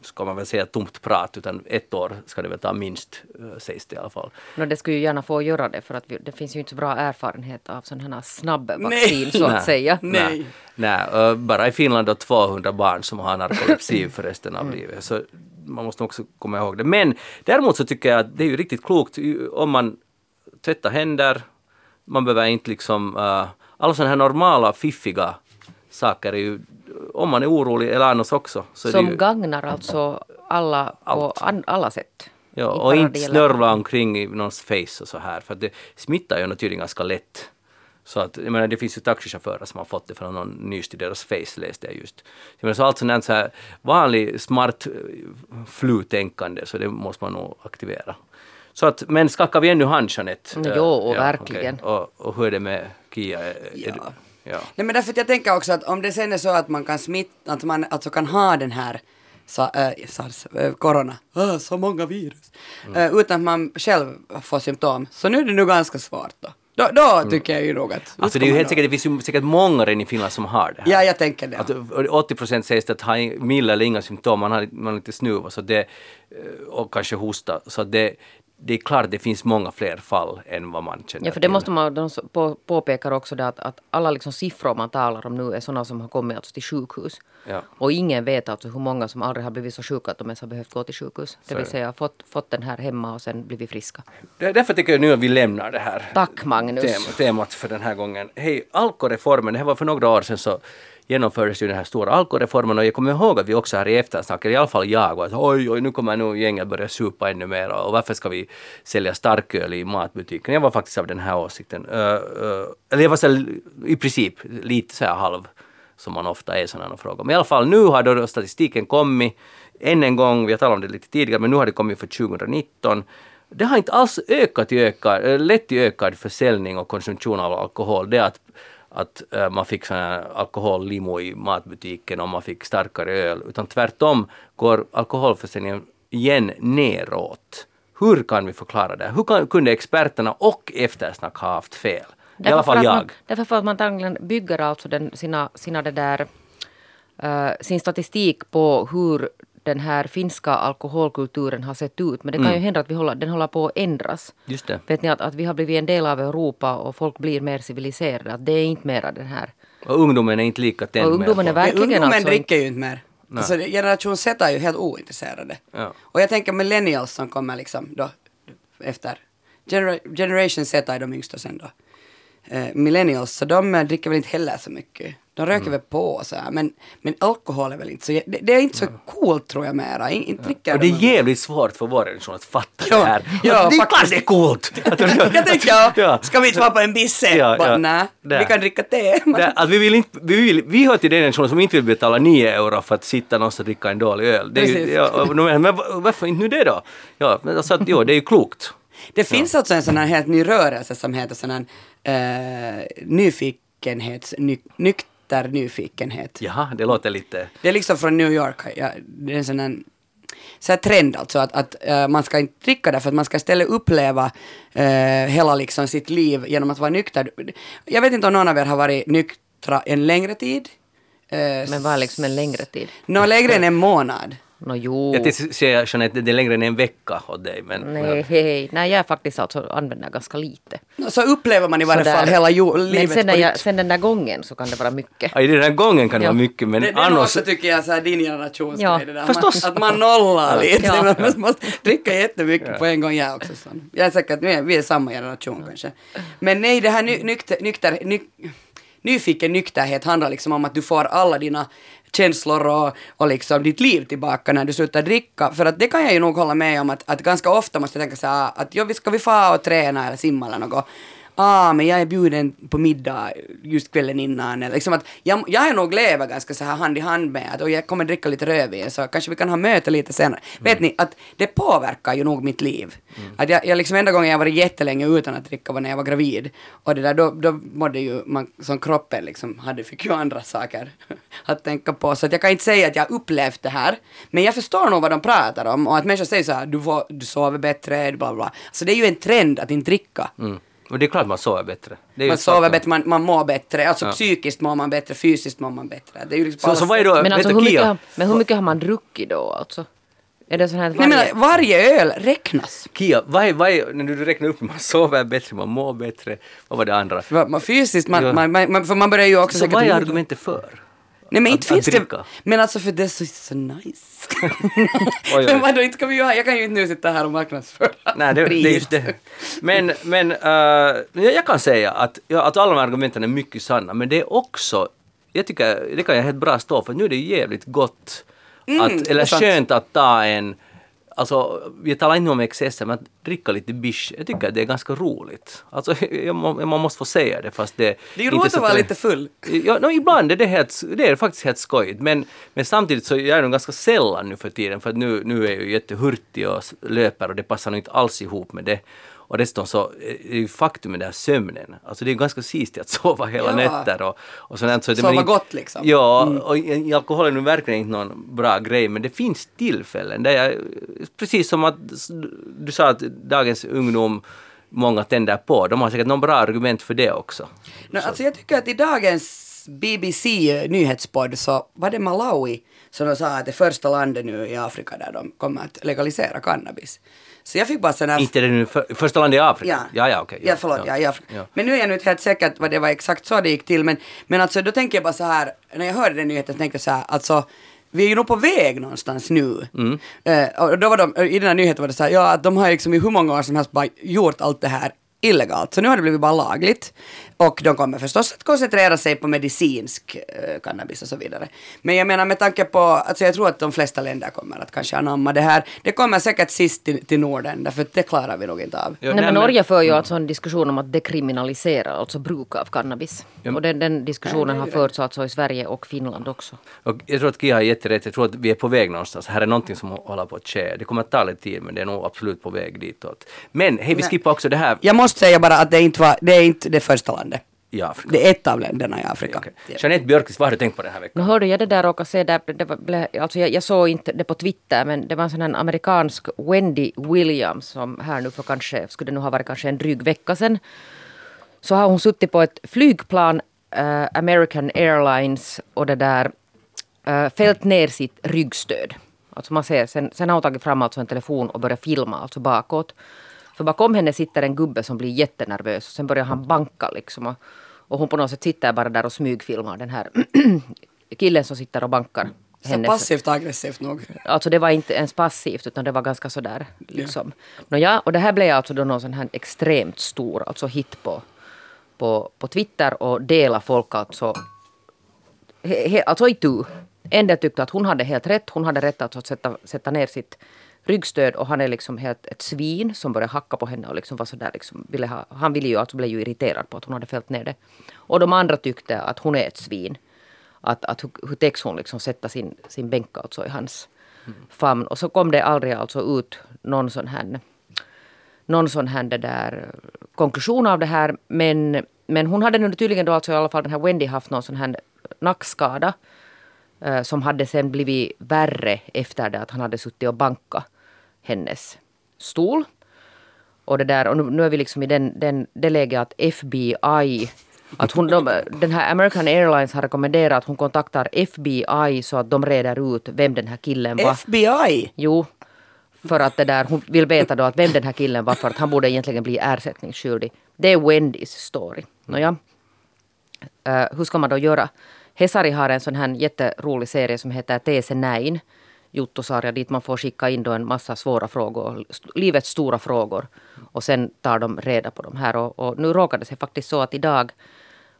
Speaker 2: ska man väl säga, tomt prat, utan ett år ska det väl ta minst, eh, sägs det i alla fall.
Speaker 3: No, det skulle ju gärna få göra det för att vi, det finns ju inte så bra erfarenhet av sådana här snabbvaccin så
Speaker 2: Nej.
Speaker 3: att säga.
Speaker 4: Nej.
Speaker 2: Nej, eh, bara i Finland då 200 barn som har narkolepsi för resten av livet. Så man måste också komma ihåg det. Men däremot så tycker jag att det är ju riktigt klokt om man tvättar händer, man behöver inte liksom, eh, alla sådana här normala fiffiga saker är ju, om man är orolig eller annars också. Så är
Speaker 3: Som
Speaker 2: ju,
Speaker 3: gagnar alltså alla på
Speaker 2: Allt.
Speaker 3: an, alla sätt.
Speaker 2: ja, och inte snörvla omkring i någons face och så här, för att det smittar ju naturligtvis ganska lätt. Så att, jag menar, det finns ju taxichaufförer som har fått det från någon nys till deras face, läste jag just. Jag menar, så allt sånt så här vanlig smart eh, flutänkande, så det måste man nog aktivera. Så att, men skakar vi ännu hand, Jeanette?
Speaker 3: Mm, jo,
Speaker 2: ja,
Speaker 3: verkligen.
Speaker 2: okej. Och, och hur är det med Kia? Är, är
Speaker 4: Ja.
Speaker 2: du, ja.
Speaker 4: Nej men därför att jag tänker också att om det sen är så att man kan smitta, att man alltså kan ha den här sa, äh, SARS, äh, corona, äh, så många virus, äh, utan att man själv får symptom, så nu är det nog ganska svårt då. Då, då tycker jag ju nog att... nu
Speaker 2: Alltså det är ju helt säkert, det finns ju säkert många redan i Finland som har det här.
Speaker 4: Ja, jag tänker det.
Speaker 2: Att 80 procent sägs det att ha milda eller inga symptom, man har, man har lite snuva så det, och kanske hosta. Så det, det är klart det finns många fler fall än vad man känner
Speaker 3: Ja, för det
Speaker 2: till.
Speaker 3: måste man, de på, påpekar också det att, att alla liksom siffror man talar om nu är sådana som har kommit alltså till sjukhus.
Speaker 2: Ja.
Speaker 3: Och ingen vet alltså hur många som aldrig har blivit så sjuka att de ens har behövt gå till sjukhus. Det vill säga fått, fått den här hemma och sen blivit friska.
Speaker 2: Det- Därför tycker jag nu att vi lämnar det här
Speaker 3: Tack Magnus.
Speaker 2: tem- temat för den här gången. Hej, alkoreformen, det här var för några år sedan så genomfördes ju den här stora alkoholreformen och jag kommer ihåg att vi också här i eftersnack, eller i alla fall jag, att oj, oj, nu kommer nog gänget börja supa ännu mer och varför ska vi sälja starköl i matbutiken? Jag var faktiskt av den här åsikten. Uh, uh, eller jag var så i princip lite så här halv som man ofta är i sådana frågor. Men i alla fall nu har då statistiken kommit än en gång, vi har talat om det lite tidigare, men nu har det kommit för 2019. Det har inte alls ökat i ökad, lett till ökad försäljning och konsumtion av alkohol. Det är att, att eh, man fick sån alkohollimo i matbutiken och man fick starkare öl. Utan tvärtom går alkoholförsäljningen igen neråt. Hur kan vi förklara det? Hur kan, kunde experterna och eftersnack ha haft fel? I alla fall jag.
Speaker 3: Man, därför för att man antagligen bygger alltså den, sina, sina det där, eh, sin statistik på hur den här finska alkoholkulturen har sett ut. Men det kan
Speaker 2: Mm.
Speaker 3: ju hända att vi håller, den håller på att ändras.
Speaker 2: Just det.
Speaker 3: Vet ni att, att vi har blivit en del av Europa och folk blir mer civiliserade. Att det är inte mera den här.
Speaker 2: Och ungdomen är inte lika tänd
Speaker 3: Och ungdomen är verkligen
Speaker 4: ungdomen
Speaker 3: alltså
Speaker 4: dricker ju inte mer.
Speaker 2: Nej.
Speaker 4: Alltså, generation Z är ju helt ointresserade.
Speaker 2: Ja.
Speaker 4: Och jag tänker millennials som kommer liksom då efter. Genera generation Z är de yngsta sen då. Eh, millennials, så de eh, dricker väl inte heller så mycket. De röker
Speaker 2: Mm.
Speaker 4: väl på och så här, men, men alkohol är väl inte så, det, det är inte så coolt tror jag mera. In, inte dricker
Speaker 2: Och det är jävligt svårt för vår generation att fatta
Speaker 4: Ja,
Speaker 2: det här.
Speaker 4: ja,
Speaker 2: Att det är klart det är coolt!
Speaker 4: jag tänker, ja,
Speaker 2: Ja.
Speaker 4: ska vi inte vara på en bisse?
Speaker 2: Ja,
Speaker 4: Bara,
Speaker 2: ja.
Speaker 4: Nej, vi kan dricka te.
Speaker 2: Att vi, vill inte, vi, vill, vi hör till den generation som inte vill betala 9 euro för att sitta någonstans och dricka en dålig öl. Det är ju, ja, och, men, varför inte nu det då? Ja, men alltså, att, jo, det är ju klokt.
Speaker 4: Det finns alltså en sån här helt ny rörelse som heter sån här eh, nyfikenhets, ny, nykter nyfikenhet.
Speaker 2: Jaha, det låter lite...
Speaker 4: Det är liksom från New York. Ja, det är en sån här, så här trend alltså att, att eh, man ska inte dricka det för att man ska istället uppleva eh, hela liksom sitt liv genom att vara nykter. Jag vet inte om någon av er har varit nyktra en längre tid. Eh,
Speaker 3: Men var liksom en längre tid.
Speaker 4: Nå, längre än en månad.
Speaker 3: Nå jo.
Speaker 2: Jag tänkte säga Jeanette, det är längre än en vecka åt dig. Men,
Speaker 3: Nej, hej. Nej, jag faktiskt alltså använder ganska lite.
Speaker 4: Så upplever man i varje fall hela
Speaker 3: Men
Speaker 4: livet
Speaker 3: sen, när
Speaker 4: på
Speaker 3: jag, sen den där gången så kan det vara mycket.
Speaker 2: Ja, i den här gången kan det
Speaker 3: Ja.
Speaker 2: vara mycket, men
Speaker 4: Det, det är
Speaker 2: annars...
Speaker 4: också tycker jag så här, din generations
Speaker 3: Ja,
Speaker 4: det där.
Speaker 2: förstås.
Speaker 4: Man, att man nollar lite.
Speaker 3: Ja.
Speaker 4: Man måste dricka jättemycket på en gång jag också. Så. Jag är säker att vi är, vi är samma generation kanske. Men nej, det här ny, nykter, nykter, ny, nyfiken nykterhet handlar liksom om att du får alla dina känslor och, och liksom ditt liv tillbaka när du slutar dricka. För att det kan jag ju nog hålla med om att, att ganska ofta måste jag tänka så här att ja, ska vi få och träna eller simma eller något. Ah, men jag är bjuden på middag just kvällen innan. Eller liksom att jag, jag är nog lever ganska så här hand i hand med att och jag kommer dricka lite rödvin så kanske vi kan ha möte lite senare. Vet ni att det påverkar ju nog mitt liv. Att jag, jag liksom enda gången jag varit jättelänge utan att dricka var när jag var gravid. Och det där då, då mådde ju man som kroppen liksom hade, fick ju andra saker att tänka på. Så att jag kan inte säga att jag upplevt det här. Men jag förstår nog vad de pratar om och att människor säger så här du, får, du sover bättre, bla bla. Så det är ju en trend att inte dricka.
Speaker 2: Mm. Och det är klart man sover bättre. Det är ju
Speaker 4: Man sover bättre, man, man mår bättre. Alltså
Speaker 2: Ja.
Speaker 4: psykiskt mår man bättre, fysiskt mår man bättre. Det är ju liksom
Speaker 2: Så, så vad är då,
Speaker 3: Men, alltså, hur mycket, men hur mycket har man druckit då alltså? Är det sån här att
Speaker 4: Nej
Speaker 3: varje...
Speaker 4: men varje öl räknas.
Speaker 2: Kia, vad är, vad är, när du räknar upp man sover bättre, man mår bättre, vad var det andra?
Speaker 4: Man, fysiskt, man,
Speaker 2: Ja.
Speaker 4: man, man, man, för man börjar ju också
Speaker 2: Så vad är argumentet för?
Speaker 4: Nej men
Speaker 2: Att-
Speaker 4: inte
Speaker 2: att
Speaker 4: finns det...
Speaker 2: dricka?
Speaker 4: Men alltså för det är så, så nice.
Speaker 2: oj.
Speaker 4: men vadå, inte ska vi ju. Jag kan ju inte nu sitta här och marknadsföra
Speaker 2: Nej, det, det är just det. Men, men uh, jag kan säga att, ja, att alla de här argumenten är mycket sanna, men det är också, jag tycker, det kan jag helt bra stå för, nu är det jävligt gott,
Speaker 4: Mm,
Speaker 2: att,
Speaker 4: det är
Speaker 2: eller skönt att ta en, alltså vi talar inte om excesser, men att dricka lite bish, jag tycker att det är ganska roligt. Alltså jag, man måste få säga det fast det
Speaker 4: Det är roligt att vara lite full.
Speaker 2: Ja, no, ibland är det, helt, det är faktiskt helt skojigt. Men, men samtidigt så jag är nog ganska sällan nu för tiden för nu, nu är jag ju jättehurtig och löper och det passar nog inte alls ihop med det. Och dessutom så är ju faktum med den här sömnen. Alltså det är ganska sist att sova hela
Speaker 4: Ja.
Speaker 2: nätter och, och sånt. Så det-
Speaker 4: Sova gott liksom.
Speaker 2: Ja, och i- alkohol är nu verkligen inte någon bra grej men det finns tillfällen där jag, precis som att du sa att dagens ungdom många tänder på, de har säkert någon bra argument för det också.
Speaker 4: No, alltså jag tycker att i dagens BBC nyhetspodd så var det Malawi som de sa att det första landet nu i Afrika där de kommer att legalisera cannabis. Så jag fick bara här...
Speaker 2: Inte det nu för, första landet i Afrika?
Speaker 4: Ja,
Speaker 2: ja, ja okej.
Speaker 4: ja, förlåt, ja, Afrika.
Speaker 2: Ja.
Speaker 4: Men nu är jag nu inte helt säker vad det var exakt så det gick till. Men, men alltså då tänker jag bara så här, när jag hörde den nyheten så tänkte jag så här, alltså vi är ju nog på väg någonstans nu.
Speaker 2: Mm.
Speaker 4: Eh, och då var de, i den här nyheten var det så här, ja att de har liksom i hur många år som helst bara gjort allt det här illegalt. Så nu har det blivit bara lagligt. Och de kommer förstås att koncentrera sig på medicinsk eh, cannabis och så vidare. Men jag menar med tanke på, alltså jag tror att de flesta länder kommer att kanske anamma det här. Det kommer säkert sist till, till Norden, därför det klarar vi nog inte av.
Speaker 2: Ja,
Speaker 3: Nej, men Norge för ju alltså en diskussion om att dekriminalisera alltså bruk av cannabis.
Speaker 2: Ja.
Speaker 3: Och den, den diskussionen har förts alltså i Sverige och Finland också.
Speaker 2: Och jag tror att Kia har jätterätt. Jag tror att vi är på väg någonstans. Här är någonting som håller på att ske. Det kommer att ta lite tid, men det är nog absolut på väg ditåt. Men hej, vi
Speaker 4: Nej.
Speaker 2: skippar också det här
Speaker 4: Jag måste säga bara att det inte var, det är inte det första landet.
Speaker 2: I Afrika.
Speaker 4: Det är ett av länderna i Afrika.
Speaker 2: Okej. Jeanette Björkqvist, vad har du tänkt på den här veckan?
Speaker 3: Nu hörde jag det där råka se där, det var, alltså jag, jag såg inte det på Twitter men det var en sån här amerikansk Wendy Williams som här nu för kanske, skulle det nu ha varit kanske en dryg vecka sedan. Så har hon suttit på ett flygplan, eh, American Airlines och det där uh, fällt ner sitt ryggstöd. Alltså man ser, sen, sen har hon tagit fram alltså en telefon och börjat filma alltså bakåt. För bakom henne sitter en gubbe som blir jättenervös och sen börjar han banka liksom. Och, och hon på något sätt sitter bara där och smygfilmar den här killen som sitter och bankar.
Speaker 4: Så passivt aggressivt nog.
Speaker 3: Alltså det var inte ens passivt utan det var ganska sådär liksom. Nåja, och det här blev alltså då någon sån här extremt stor alltså hit på, på, på Twitter och dela folk alltså, he, he, alltså i tu. En del tyckte att hon hade helt rätt. Hon hade rätt att sätta, sätta ner sitt ryggstöd och han är liksom helt ett svin som började hacka på henne och liksom var sådär liksom, ville ha, han ville ju alltså blev ju irriterad på att hon hade fällt ner det. Och de andra tyckte att hon är ett svin. Att, att hur, hur täcks hon liksom sätta sin, sin bänk alltså i hans mm. famn. Och så kom det aldrig alltså ut någon sån här någon sån här det där konklusion av det här. Men, men hon hade nu tydligen då alltså i alla fall den här Wendy haft någon sån här nackskada. eh, som hade sen blivit värre efter det att han hade suttit och bankat hennes stol. Och, det där, och nu, nu är vi liksom i den, den, det läget att FBI Att hon, de, den här American Airlines har rekommenderat att hon kontaktar FBI så att de reder ut vem den här killen var.
Speaker 4: FBI?
Speaker 3: Jo, för att det där, hon vill veta då att vem den här killen var för att han borde egentligen bli ersättningsskyldig. Det är Wendys story. Nåja. Uh, hur ska man då göra? Hesari har en sån här jätterolig serie som heter TC9 Juttosarja dit man får skicka in då en massa svåra frågor, livets stora frågor. Och sen tar de reda på de här. Och, och nu råkade det sig faktiskt så att idag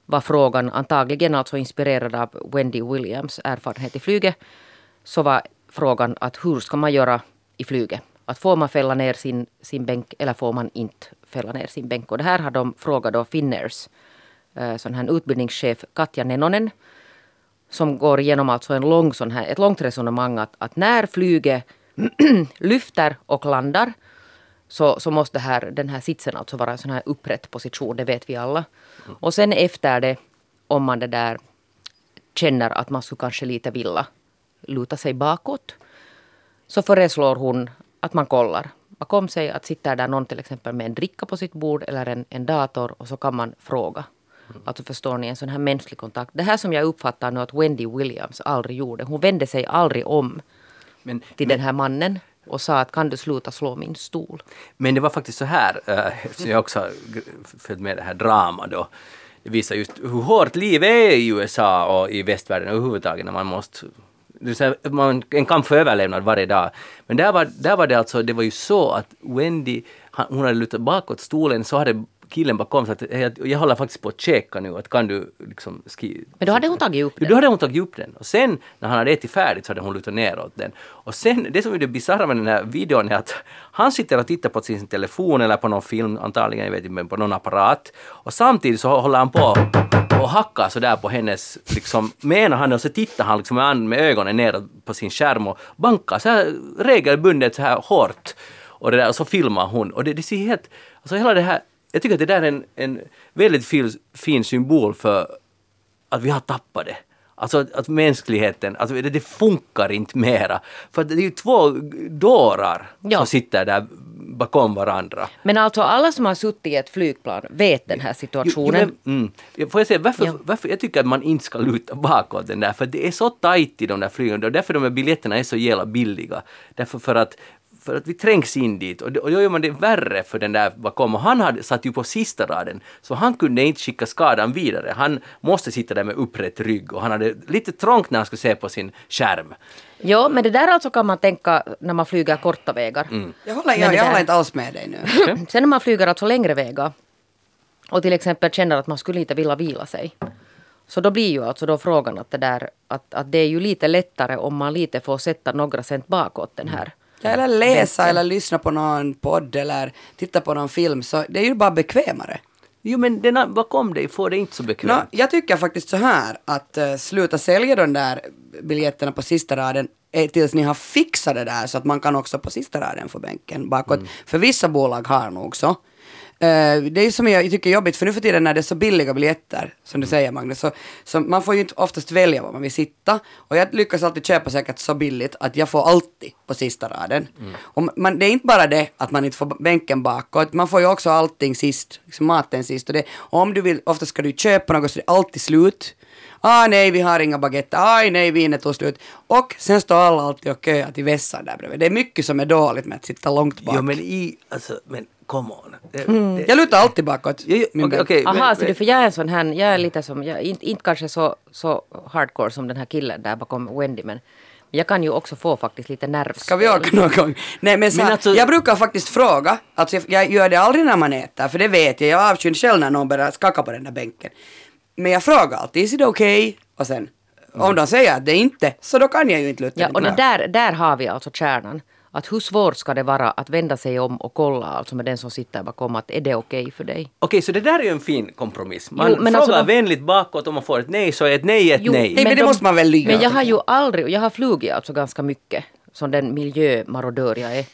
Speaker 3: var frågan antagligen alltså inspirerad av Wendy Williams erfarenhet i flyget. Så var frågan att hur ska man göra i flyget? Att får man fälla ner sin, sin bänk eller får man inte fälla ner sin bänk? Och det här har de frågat då Finnairs eh, sån här utbildningschef Katja Nenonen som går igenom alltså en lång sån här, ett långt resonemang att, att när flyget lyfter och landar så, så måste här, den här sitsen alltså vara en sån här upprätt position, det vet vi alla. Och sen efter det, om man det där känner att man skulle kanske lite vilja luta sig bakåt, så föreslår hon att man kollar. Bakom sig, att sitter där någon till exempel med en dricka på sitt bord eller en, en dator och så kan man fråga Alltså förstår ni, en sån här mänsklig kontakt. Det här som jag uppfattar nu att Wendy Williams aldrig gjorde. Hon vände sig aldrig om
Speaker 2: Men,
Speaker 3: till
Speaker 2: men,
Speaker 3: den här mannen och sa att kan du sluta slå min stol.
Speaker 2: men det var faktiskt så här, äh, eftersom jag också följt med det här drama då. Det visar just hur hårt livet är i USA och i västvärlden överhuvudtaget när man måste man, en kamp för överlevnad varje dag. Men där var, där var det alltså, det var ju så att Wendy, hon hade lutat bakåt stolen så hade killen bakom sa att jag, jag håller faktiskt på att checka nu, att kan du liksom skriva...
Speaker 3: Men då hade hon tagit upp den.
Speaker 2: Då hade hon tagit upp den. Och sen när han hade ätit färdigt så hade hon lutat neråt den. Och sen, det som är det bisarra med den här videon är att han sitter och tittar på sin telefon eller på någon film, antagligen, jag vet inte, men på någon apparat. Och samtidigt så håller han på och hackar sådär på hennes, liksom, med ena handen och så tittar han liksom med, med ögonen neråt på sin skärm och bankar så här regelbundet så här hårt. Och, det där, och så filmar hon. Och det, det ser helt, alltså hela det här jag tycker att det där är en, en väldigt fin, fin symbol för att vi har tappat det. Alltså att, att mänskligheten, alltså det, det, funkar inte mera. För det är ju två dårar
Speaker 3: Ja.
Speaker 2: som sitter där bakom varandra.
Speaker 3: Men alltså alla som har suttit i ett flygplan vet den här
Speaker 2: Jo,
Speaker 3: situationen.
Speaker 2: jo, men, mm. Får jag säga varför,
Speaker 3: Ja.
Speaker 2: varför jag tycker att man inte ska luta bakåt den där, för det är så tajt i de där flygen och därför de här biljetterna är så jävla billiga. Därför för att för att vi trängs in dit och, då gör man det värre för den där bakom. Och han hade, satt ju på sista raden, så han kunde inte skicka skadan vidare. Han måste sitta där med upprätt rygg och han hade lite trångt när han skulle se på sin skärm.
Speaker 3: Ja, men det där alltså kan man tänka när man flyger korta vägar.
Speaker 2: Mm.
Speaker 4: Jag håller, jag, jag håller inte alls med dig nu.
Speaker 3: Sen när man flyger alltså längre vägar och till exempel känner att man skulle inte vilja vila sig. Så då blir ju alltså då frågan att det där att, att det är ju lite lättare om man lite får sätta några cent bakåt den här.
Speaker 4: Ja, eller läsa eller lyssna på någon podd eller titta på någon film så det är ju bara bekvämare.
Speaker 2: Jo men den här bakom dig får det inte så bekvämt.
Speaker 4: jag tycker faktiskt så här att uh, sluta sälja de där biljetterna på sista raden eh, tills ni har fixat det där så att man kan också på sista raden få bänken bakåt. För vissa bolag har nog så. Eh, det är ju som jag tycker är jobbigt för nu för tiden när det är så billiga biljetter som du säger Magnus så, så man får ju inte oftast välja var man vill sitta och jag lyckas alltid köpa säkert så billigt att jag får alltid på sista raden. Och man, det är inte bara det att man inte får bänken bakåt, man får ju också allting sist, liksom maten sist och, det, och om du vill, ofta ska du köpa något så det är alltid slut. Ah nej, vi har inga baguetter. Aj nej, vinet tog slut. Och sen står alla alltid och köar till vässan där bredvid. Det är mycket som är dåligt med att sitta långt bak.
Speaker 2: Jo men i, alltså, men come on. Det, det,
Speaker 4: Jag lutar alltid bakåt.
Speaker 2: Jo, jo,
Speaker 4: min
Speaker 2: okej,
Speaker 4: bänk.
Speaker 2: okej,
Speaker 3: Aha,
Speaker 2: men-
Speaker 3: så du, för jag är en sån här, jag är lite som, jag inte, inte kanske så, så hardcore som den här killen där bakom Wendy men jag kan ju också få faktiskt lite nervspel.
Speaker 4: Ska vi åka någon gång? Nej men, så
Speaker 2: Men alltså-
Speaker 4: jag brukar faktiskt fråga, alltså jag, jag gör det aldrig när man äter, för det vet jag, jag avskyr själv när någon börjar skaka på den där bänken. Men jag frågar alltid, is it okay? Och sen, om de säger att det inte, så då kan jag ju inte luta
Speaker 3: Ja,
Speaker 4: mig
Speaker 3: och där, där har vi alltså kärnan. Att hur svårt ska det vara att vända sig om och kolla alltså med den som sitter bakom att är det okej för dig?
Speaker 2: Okej, så det där är ju en fin kompromiss. Man
Speaker 3: Jo, men
Speaker 2: frågar
Speaker 3: alltså de-
Speaker 2: vänligt bakåt om man får ett nej så är ett nej ett
Speaker 3: Jo,
Speaker 2: nej.
Speaker 4: Nej, men det måste man väl lyga,
Speaker 3: Men jag har ju aldrig, jag har flugit alltså ganska mycket som den miljömarodör jag är.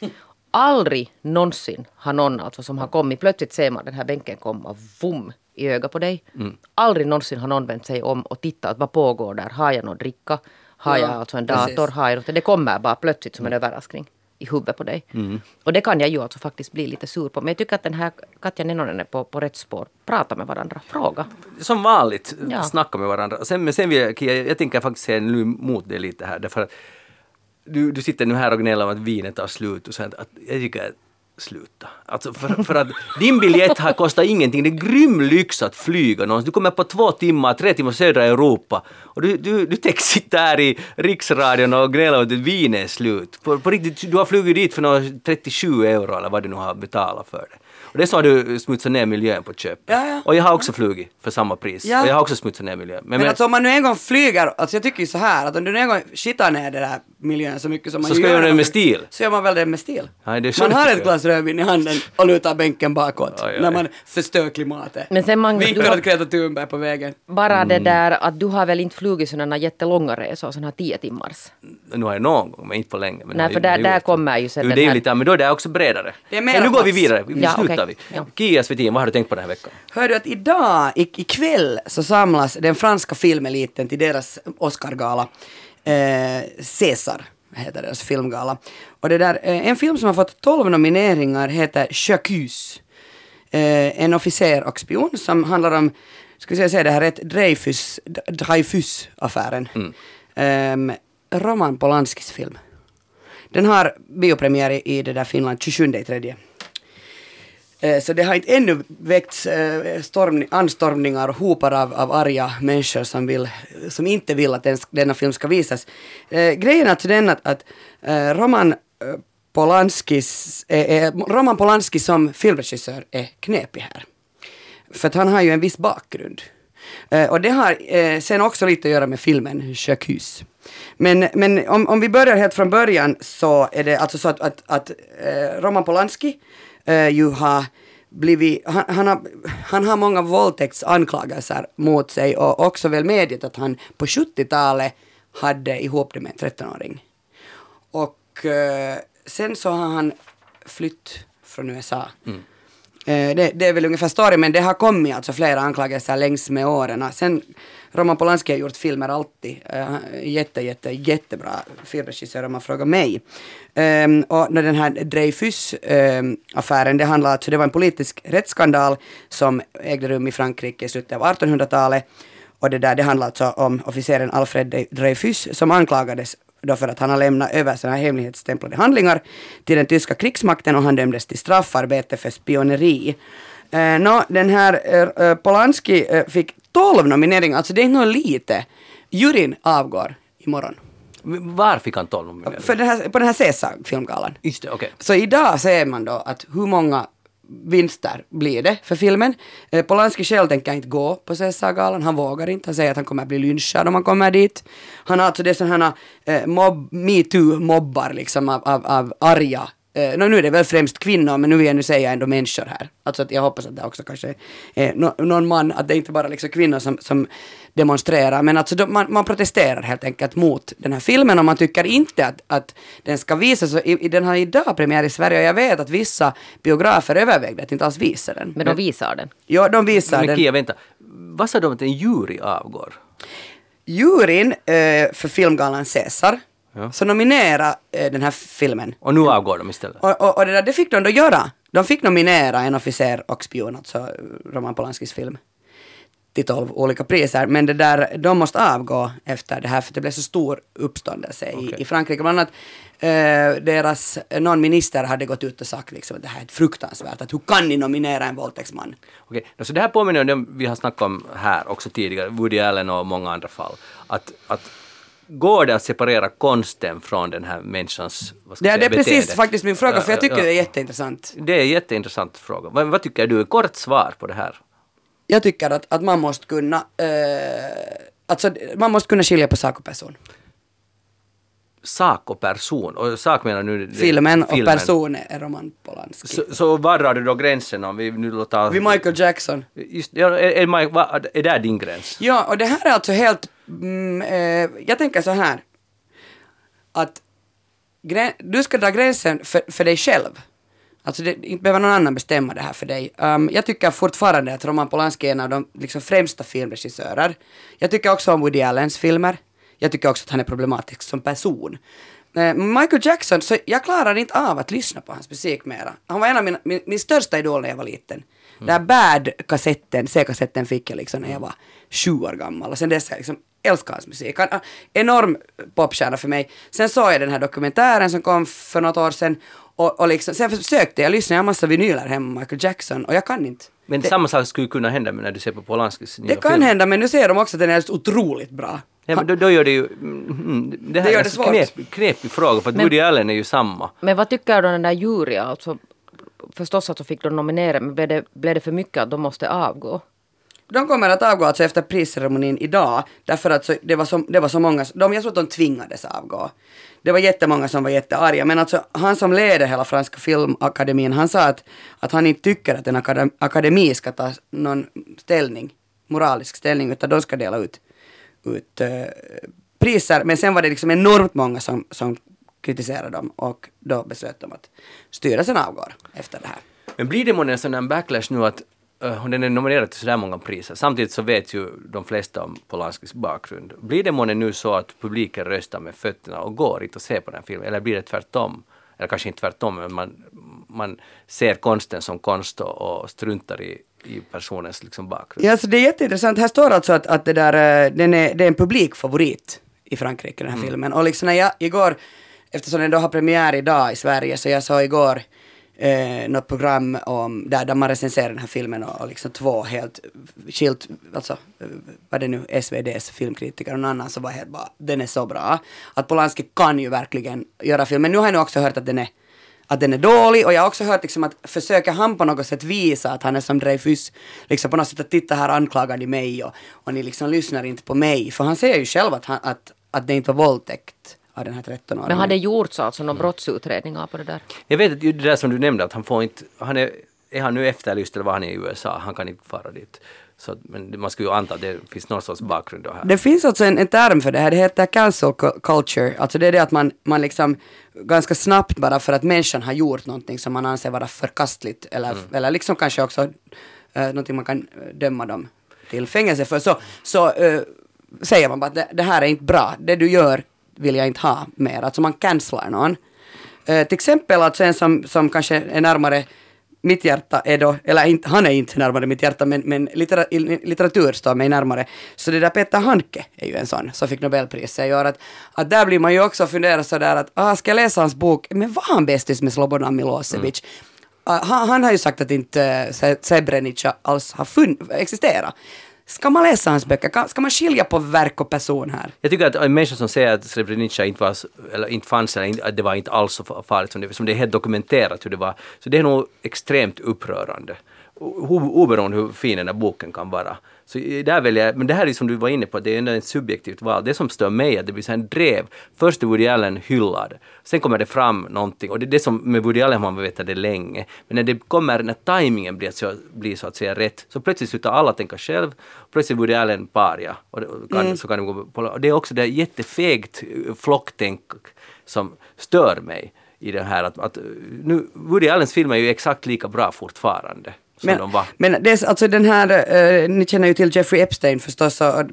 Speaker 3: Aldrig någonsin har någon alltså som har kommit, plötsligt ser man den här bänken komma, vum, i ögat på dig.
Speaker 2: Mm.
Speaker 3: Aldrig någonsin har någon vänt sig om och tittat vad pågår där. Har jag något dricka? Har
Speaker 4: Ja,
Speaker 3: jag alltså en
Speaker 4: precis.
Speaker 3: dator? Har jag något? Det kommer bara plötsligt som en överraskning. I huvudet på dig. Och det kan jag ju alltså faktiskt bli lite sur på. Men jag tycker att den här Katja Nenonen är på, på rätt spår. Prata med varandra, fråga.
Speaker 2: Som vanligt,
Speaker 3: Ja.
Speaker 2: snacka med varandra. Sen, men sen vill jag, Kia, jag tänker faktiskt säga nu emot dig lite här. Därför att du, du sitter nu här och gnäller om att vinet tar slut och så att, att jag tycker att sluta. Alltså för, för att din biljett har kostat ingenting. Det är grym lyx att flyga någonstans. Du kommer på två timmar, tre timmar södra Europa och du, du, du tänker sitta här i riksradion och gnälla om att vinet är slut. På, på riktigt, du har flugit dit för några 37 euro eller vad du nu har betalat för det. Och det är så du smutsat ner miljön på köpet.
Speaker 4: Ja, ja.
Speaker 2: Och jag har också flugit för samma pris.
Speaker 4: Ja.
Speaker 2: Och jag har också smutsat ner miljön.
Speaker 4: Men, alltså om man nu en gång flyger, alltså jag tycker ju så här att om du nu en gång skitar ner den där miljön så mycket som man
Speaker 2: Så
Speaker 4: ju
Speaker 2: ska jag göra det
Speaker 4: man-
Speaker 2: med stil.
Speaker 4: Så gör man väl det med stil.
Speaker 2: Nej, det så
Speaker 4: man har ett glas rödvin i handen och lutar bänken bakåt
Speaker 2: oj.
Speaker 4: när man förstör klimatet.
Speaker 3: Men sen du
Speaker 4: Vinkar åt Greta Thunberg på vägen.
Speaker 3: Bara
Speaker 2: Mm.
Speaker 3: det där att du har väl inte flugit sådana jättelånga resor, sådana här tio timmars.
Speaker 2: Nu har jag någon gång, men inte på länge. Men
Speaker 3: Nej, för där- där kommer ju sen
Speaker 2: Jo,
Speaker 3: den
Speaker 2: det är
Speaker 3: här-
Speaker 2: lite, men då är det också bredare.
Speaker 4: Det är mera
Speaker 2: men nu går vi vidare, vi
Speaker 3: Ja,
Speaker 2: slutar
Speaker 3: okej.
Speaker 2: vi.
Speaker 3: Ja.
Speaker 2: Kia Svetin, vad har du tänkt på den här veckan?
Speaker 4: Hör du att idag, i, ikväll, så samlas den franska filmeliten till deras Oscargala. Eh, César heter deras filmgala. Och det där, eh, en film som har fått 12 nomineringar heter Chacus. Eh, en officer och spion som handlar om, ska jag säga det här rätt, Dreyfus, Dreyfus-affären. Ehm, Roman Polanskis film. Den har biopremiär i, i det där Finland 27 i tredje. Eh, så det har inte ännu väckts eh, storm, anstormningar och hopar av, av arga människor som, vill, som inte vill att den, denna film ska visas. Eh, grejen är alltså den att, att eh, Roman Polanskis, eh, Roman Polanski som filmregissör är knepig här. För att han har ju en viss bakgrund. Eh, och det har eh, sen också lite att göra med filmen Chacus. Men, men om, om vi börjar helt från början så är det alltså så att, att, att eh, Roman Polanski eh, ju har blivit, han, han, har, han har många våldtäktsanklagelser mot sig och också väl medgett att han på 70-talet hade ihop det med en 13-åring. Och eh, sen så har han flytt från USA. Mm. Eh, det, det är väl ungefär story, men det har kommit alltså flera anklagelser längs med åren. Sen Roman Polanski har gjort filmer alltid. Eh, jätte, jätte, jättebra filmregissör om man frågar mig. Um, och när den här Dreyfus-affären, ehm, det handlar alltså, det var en politisk rättsskandal som ägde rum i Frankrike i slutet av 1800-talet. Och det där, det handlar alltså om officeren Alfred Dreyfus som anklagades då för att han har lämnat över sådana här hemlighetsstämplade handlingar till den tyska krigsmakten och han dömdes till straffarbete för spioneri. Uh, Nå, den här uh, Polanski uh, fick 12 nomineringar, alltså det är inte något lite. Juryn avgår imorgon.
Speaker 2: Var fick han 12 nomineringar?
Speaker 4: För den här, på den här Caesar-filmgalan.
Speaker 2: Just det, okej.
Speaker 4: Så idag ser man då att hur många vinster blir det för filmen. Eh, Polanski själv tänker inte gå på Caesargalan, han vågar inte. Han säger att han kommer att bli lynchad om han kommer dit. Han har alltså det sådana eh, mob, metoo-mobbar liksom av, av, av arga Eh, no, nu är det väl främst kvinnor, men nu vill jag nu säga ändå människor här. Alltså att jag hoppas att det också kanske är no, någon man, att det inte bara liksom kvinnor som, som demonstrerar, men alltså de, man, man protesterar helt enkelt mot den här filmen och man tycker inte att, att den ska visas. Och i, i, den har idag premiär i Sverige och jag vet att vissa biografer övervägde att inte alls visa den.
Speaker 3: Men de visar den.
Speaker 4: Ja, de visar
Speaker 2: Men
Speaker 4: den.
Speaker 2: Kia, vänta. Vad sa de att en jury avgår?
Speaker 4: Juryn eh, för filmgalan Caesar,
Speaker 2: Ja.
Speaker 4: så nominera eh, den här filmen.
Speaker 2: Och nu avgår de istället?
Speaker 4: Och, och, och det, där, det fick de då göra. De fick nominera en officer och spion, alltså Roman Polanskis film, till tolv olika priser. Men det där, de måste avgå efter det här för det blev så stor uppståndelse i,
Speaker 2: Okej.
Speaker 4: i Frankrike. Bland annat eh, deras, någon minister hade gått ut och sagt liksom att det här är fruktansvärt, att hur kan ni nominera en våldtäktsman?
Speaker 2: Okej, så det här påminner om det vi har snackat om här också tidigare, Woody Allen och många andra fall. Att, att går det att separera konsten från den här människans vad ska
Speaker 4: Det,
Speaker 2: jag
Speaker 4: det är
Speaker 2: säga,
Speaker 4: precis
Speaker 2: beteende?
Speaker 4: faktiskt min fråga,
Speaker 2: Ja,
Speaker 4: för jag
Speaker 2: ja,
Speaker 4: tycker
Speaker 2: ja.
Speaker 4: det är jätteintressant.
Speaker 2: Det är en jätteintressant fråga. Vad, vad tycker du? Kort svar på det här.
Speaker 4: Jag tycker att, att man måste kunna, eh, alltså man måste kunna skilja på sak och person.
Speaker 2: Sak och person. Och sak menar nu...
Speaker 4: Filmen och person är Roman Polanski.
Speaker 2: Så, så var drar du då gränsen om vi nu låter...
Speaker 4: Vid Michael Jackson.
Speaker 2: Just, ja, är, är, Mike- är där din gräns?
Speaker 4: Ja, och det här är alltså helt... Mm, eh, jag tänker så här. Att grä, du ska dra gränsen för, för dig själv. Alltså det, inte behöver någon annan bestämma det här för dig. Um, jag tycker fortfarande att Roman Polanski är en av de liksom, främsta filmregissörer. Jag tycker också om Woody Allens filmer. Jag tycker också att han är problematisk som person. Eh, Michael Jackson, så jag klarar inte av att lyssna på hans musik mera. Han var en av mina, min, min största idol när jag var liten. Den här Bad-kassetten, C-kassetten fick jag liksom när jag var sju år gammal och sen dess har jag liksom älskar hans musik. Han, enorm popstjärna för mig. Sen såg jag den här dokumentären som kom för något år sedan och, och liksom, sen försökte jag lyssna, jag har massa vinyler hemma, Michael Jackson, och jag kan inte.
Speaker 2: Men
Speaker 4: det,
Speaker 2: samma sak skulle kunna hända när du ser på Polanskis nya
Speaker 4: det kan
Speaker 2: film.
Speaker 4: hända, men nu ser de också att den är otroligt bra.
Speaker 2: Ja, men då, då gör det ju... Mm, det här
Speaker 4: Det gör
Speaker 2: är
Speaker 4: det
Speaker 2: en knep, knepig fråga för att Woody Allen är ju samma.
Speaker 3: Men vad tycker du om den där juryn? Alltså, förstås att så fick de nominera, men blev det, blev det för mycket att de måste avgå?
Speaker 4: De kommer att avgå alltså efter prisceremonin idag, därför att så, det, var så, det var så många, de, jag tror att de tvingades avgå. Det var jättemånga som var jättearga, men alltså han som leder hela franska filmakademin, han sa att, att han inte tycker att en akademi ska ta någon ställning, moralisk ställning, utan de ska dela ut, ut uh, priser. Men sen var det liksom enormt många som, som kritiserade dem och då beslöt de att styrelsen avgår efter det här.
Speaker 2: Men blir det månne en sån här backlash nu att och den är nominerad till sådär många priser. Samtidigt så vet ju de flesta om Polanskis bakgrund. Blir det månne nu så att publiken röstar med fötterna och går inte och ser på den filmen? Eller blir det tvärtom? Eller kanske inte tvärtom, men man, man ser konsten som konst och, och struntar i, i personens liksom bakgrund.
Speaker 4: Ja, alltså det är jätteintressant. Här står alltså att, att det, där, eh, den är, det är en publikfavorit i Frankrike, den här filmen. Och liksom när jag igår, eftersom den då har premiär idag i Sverige, så jag såg igår eh, något program om, där, där man recenserar den här filmen och, och liksom två helt skilt, alltså vad det nu, SVDs filmkritiker och någon annan som var helt bara, den är så bra. Att Polanski kan ju verkligen göra film, men nu har jag nu också hört att den är att den är dålig och jag har också hört liksom att försöker han på något sätt visa att han är som Dreyfus, liksom på något sätt att titta här anklagar ni mig och, och ni liksom lyssnar inte på mig. För han säger ju själv att, han, att, att det inte var våldtäkt av den här 13-åringen.
Speaker 3: Men har det gjorts alltså några brottsutredningar på det där?
Speaker 2: Jag vet att ju det där som du nämnde att han får inte, han är, är han nu efterlyst eller var han är i USA? Han kan inte fara dit. Så, men man skulle ju anta att det finns någon sorts bakgrund då här.
Speaker 4: Det finns alltså en, en term för det här, det heter cancel cu- culture. Alltså det är det att man, man liksom ganska snabbt bara för att människan har gjort någonting som man anser vara förkastligt eller, eller liksom kanske också uh, någonting man kan eh, döma dem till fängelse för. Så, så eh, säger man bara att det, det här är inte bra, det du gör vill jag inte ha mer. Alltså man cancelar någon. Eh, till exempel alltså en som, som kanske är närmare mitt hjärta är då, eller inte, han är inte närmare mitt hjärta, men, men littera, i- litteratur står mig närmare. Så det där Peter Handke är ju en sån som fick Nobelpriset i år. Att, att där blir man ju också fundera sådär att, ah, ska jag läsa hans bok, men var han bästis med Slobodan Milosevic? Ah, han, han har ju sagt att inte uh, Srebrenica alls har fun- existerat. Ska man läsa hans böcker? Ska man skilja på verk och person här?
Speaker 2: Jag tycker att en människa som säger att Srebrenica inte, var, eller inte fanns eller att det var inte alls så farligt som det, som det är helt dokumenterat hur det var, så det är nog extremt upprörande. O- Oberoende hur fin den här boken kan vara. Så där vill jag, men det här är som du var inne på, det är ändå ett subjektivt val. Det som stör mig är att det blir så här en drev. Först är Woody Allen hyllad, sen kommer det fram någonting och det är det som med Woody Allen har man vetat det länge. Men när det kommer, när tajmingen blir så, blir så att säga rätt, så plötsligt slutar alla tänka själv, plötsligt är Woody Allen paria. Och det, kan, så kan det, gå på, och det är också det jättefegt eh, flocktänk som stör mig i det här att, att nu, Woody Allens filmer är ju exakt lika bra fortfarande som
Speaker 4: Men,
Speaker 2: de var.
Speaker 4: men det är, alltså den här, eh, ni känner ju till Jeffrey Epstein förstås, och,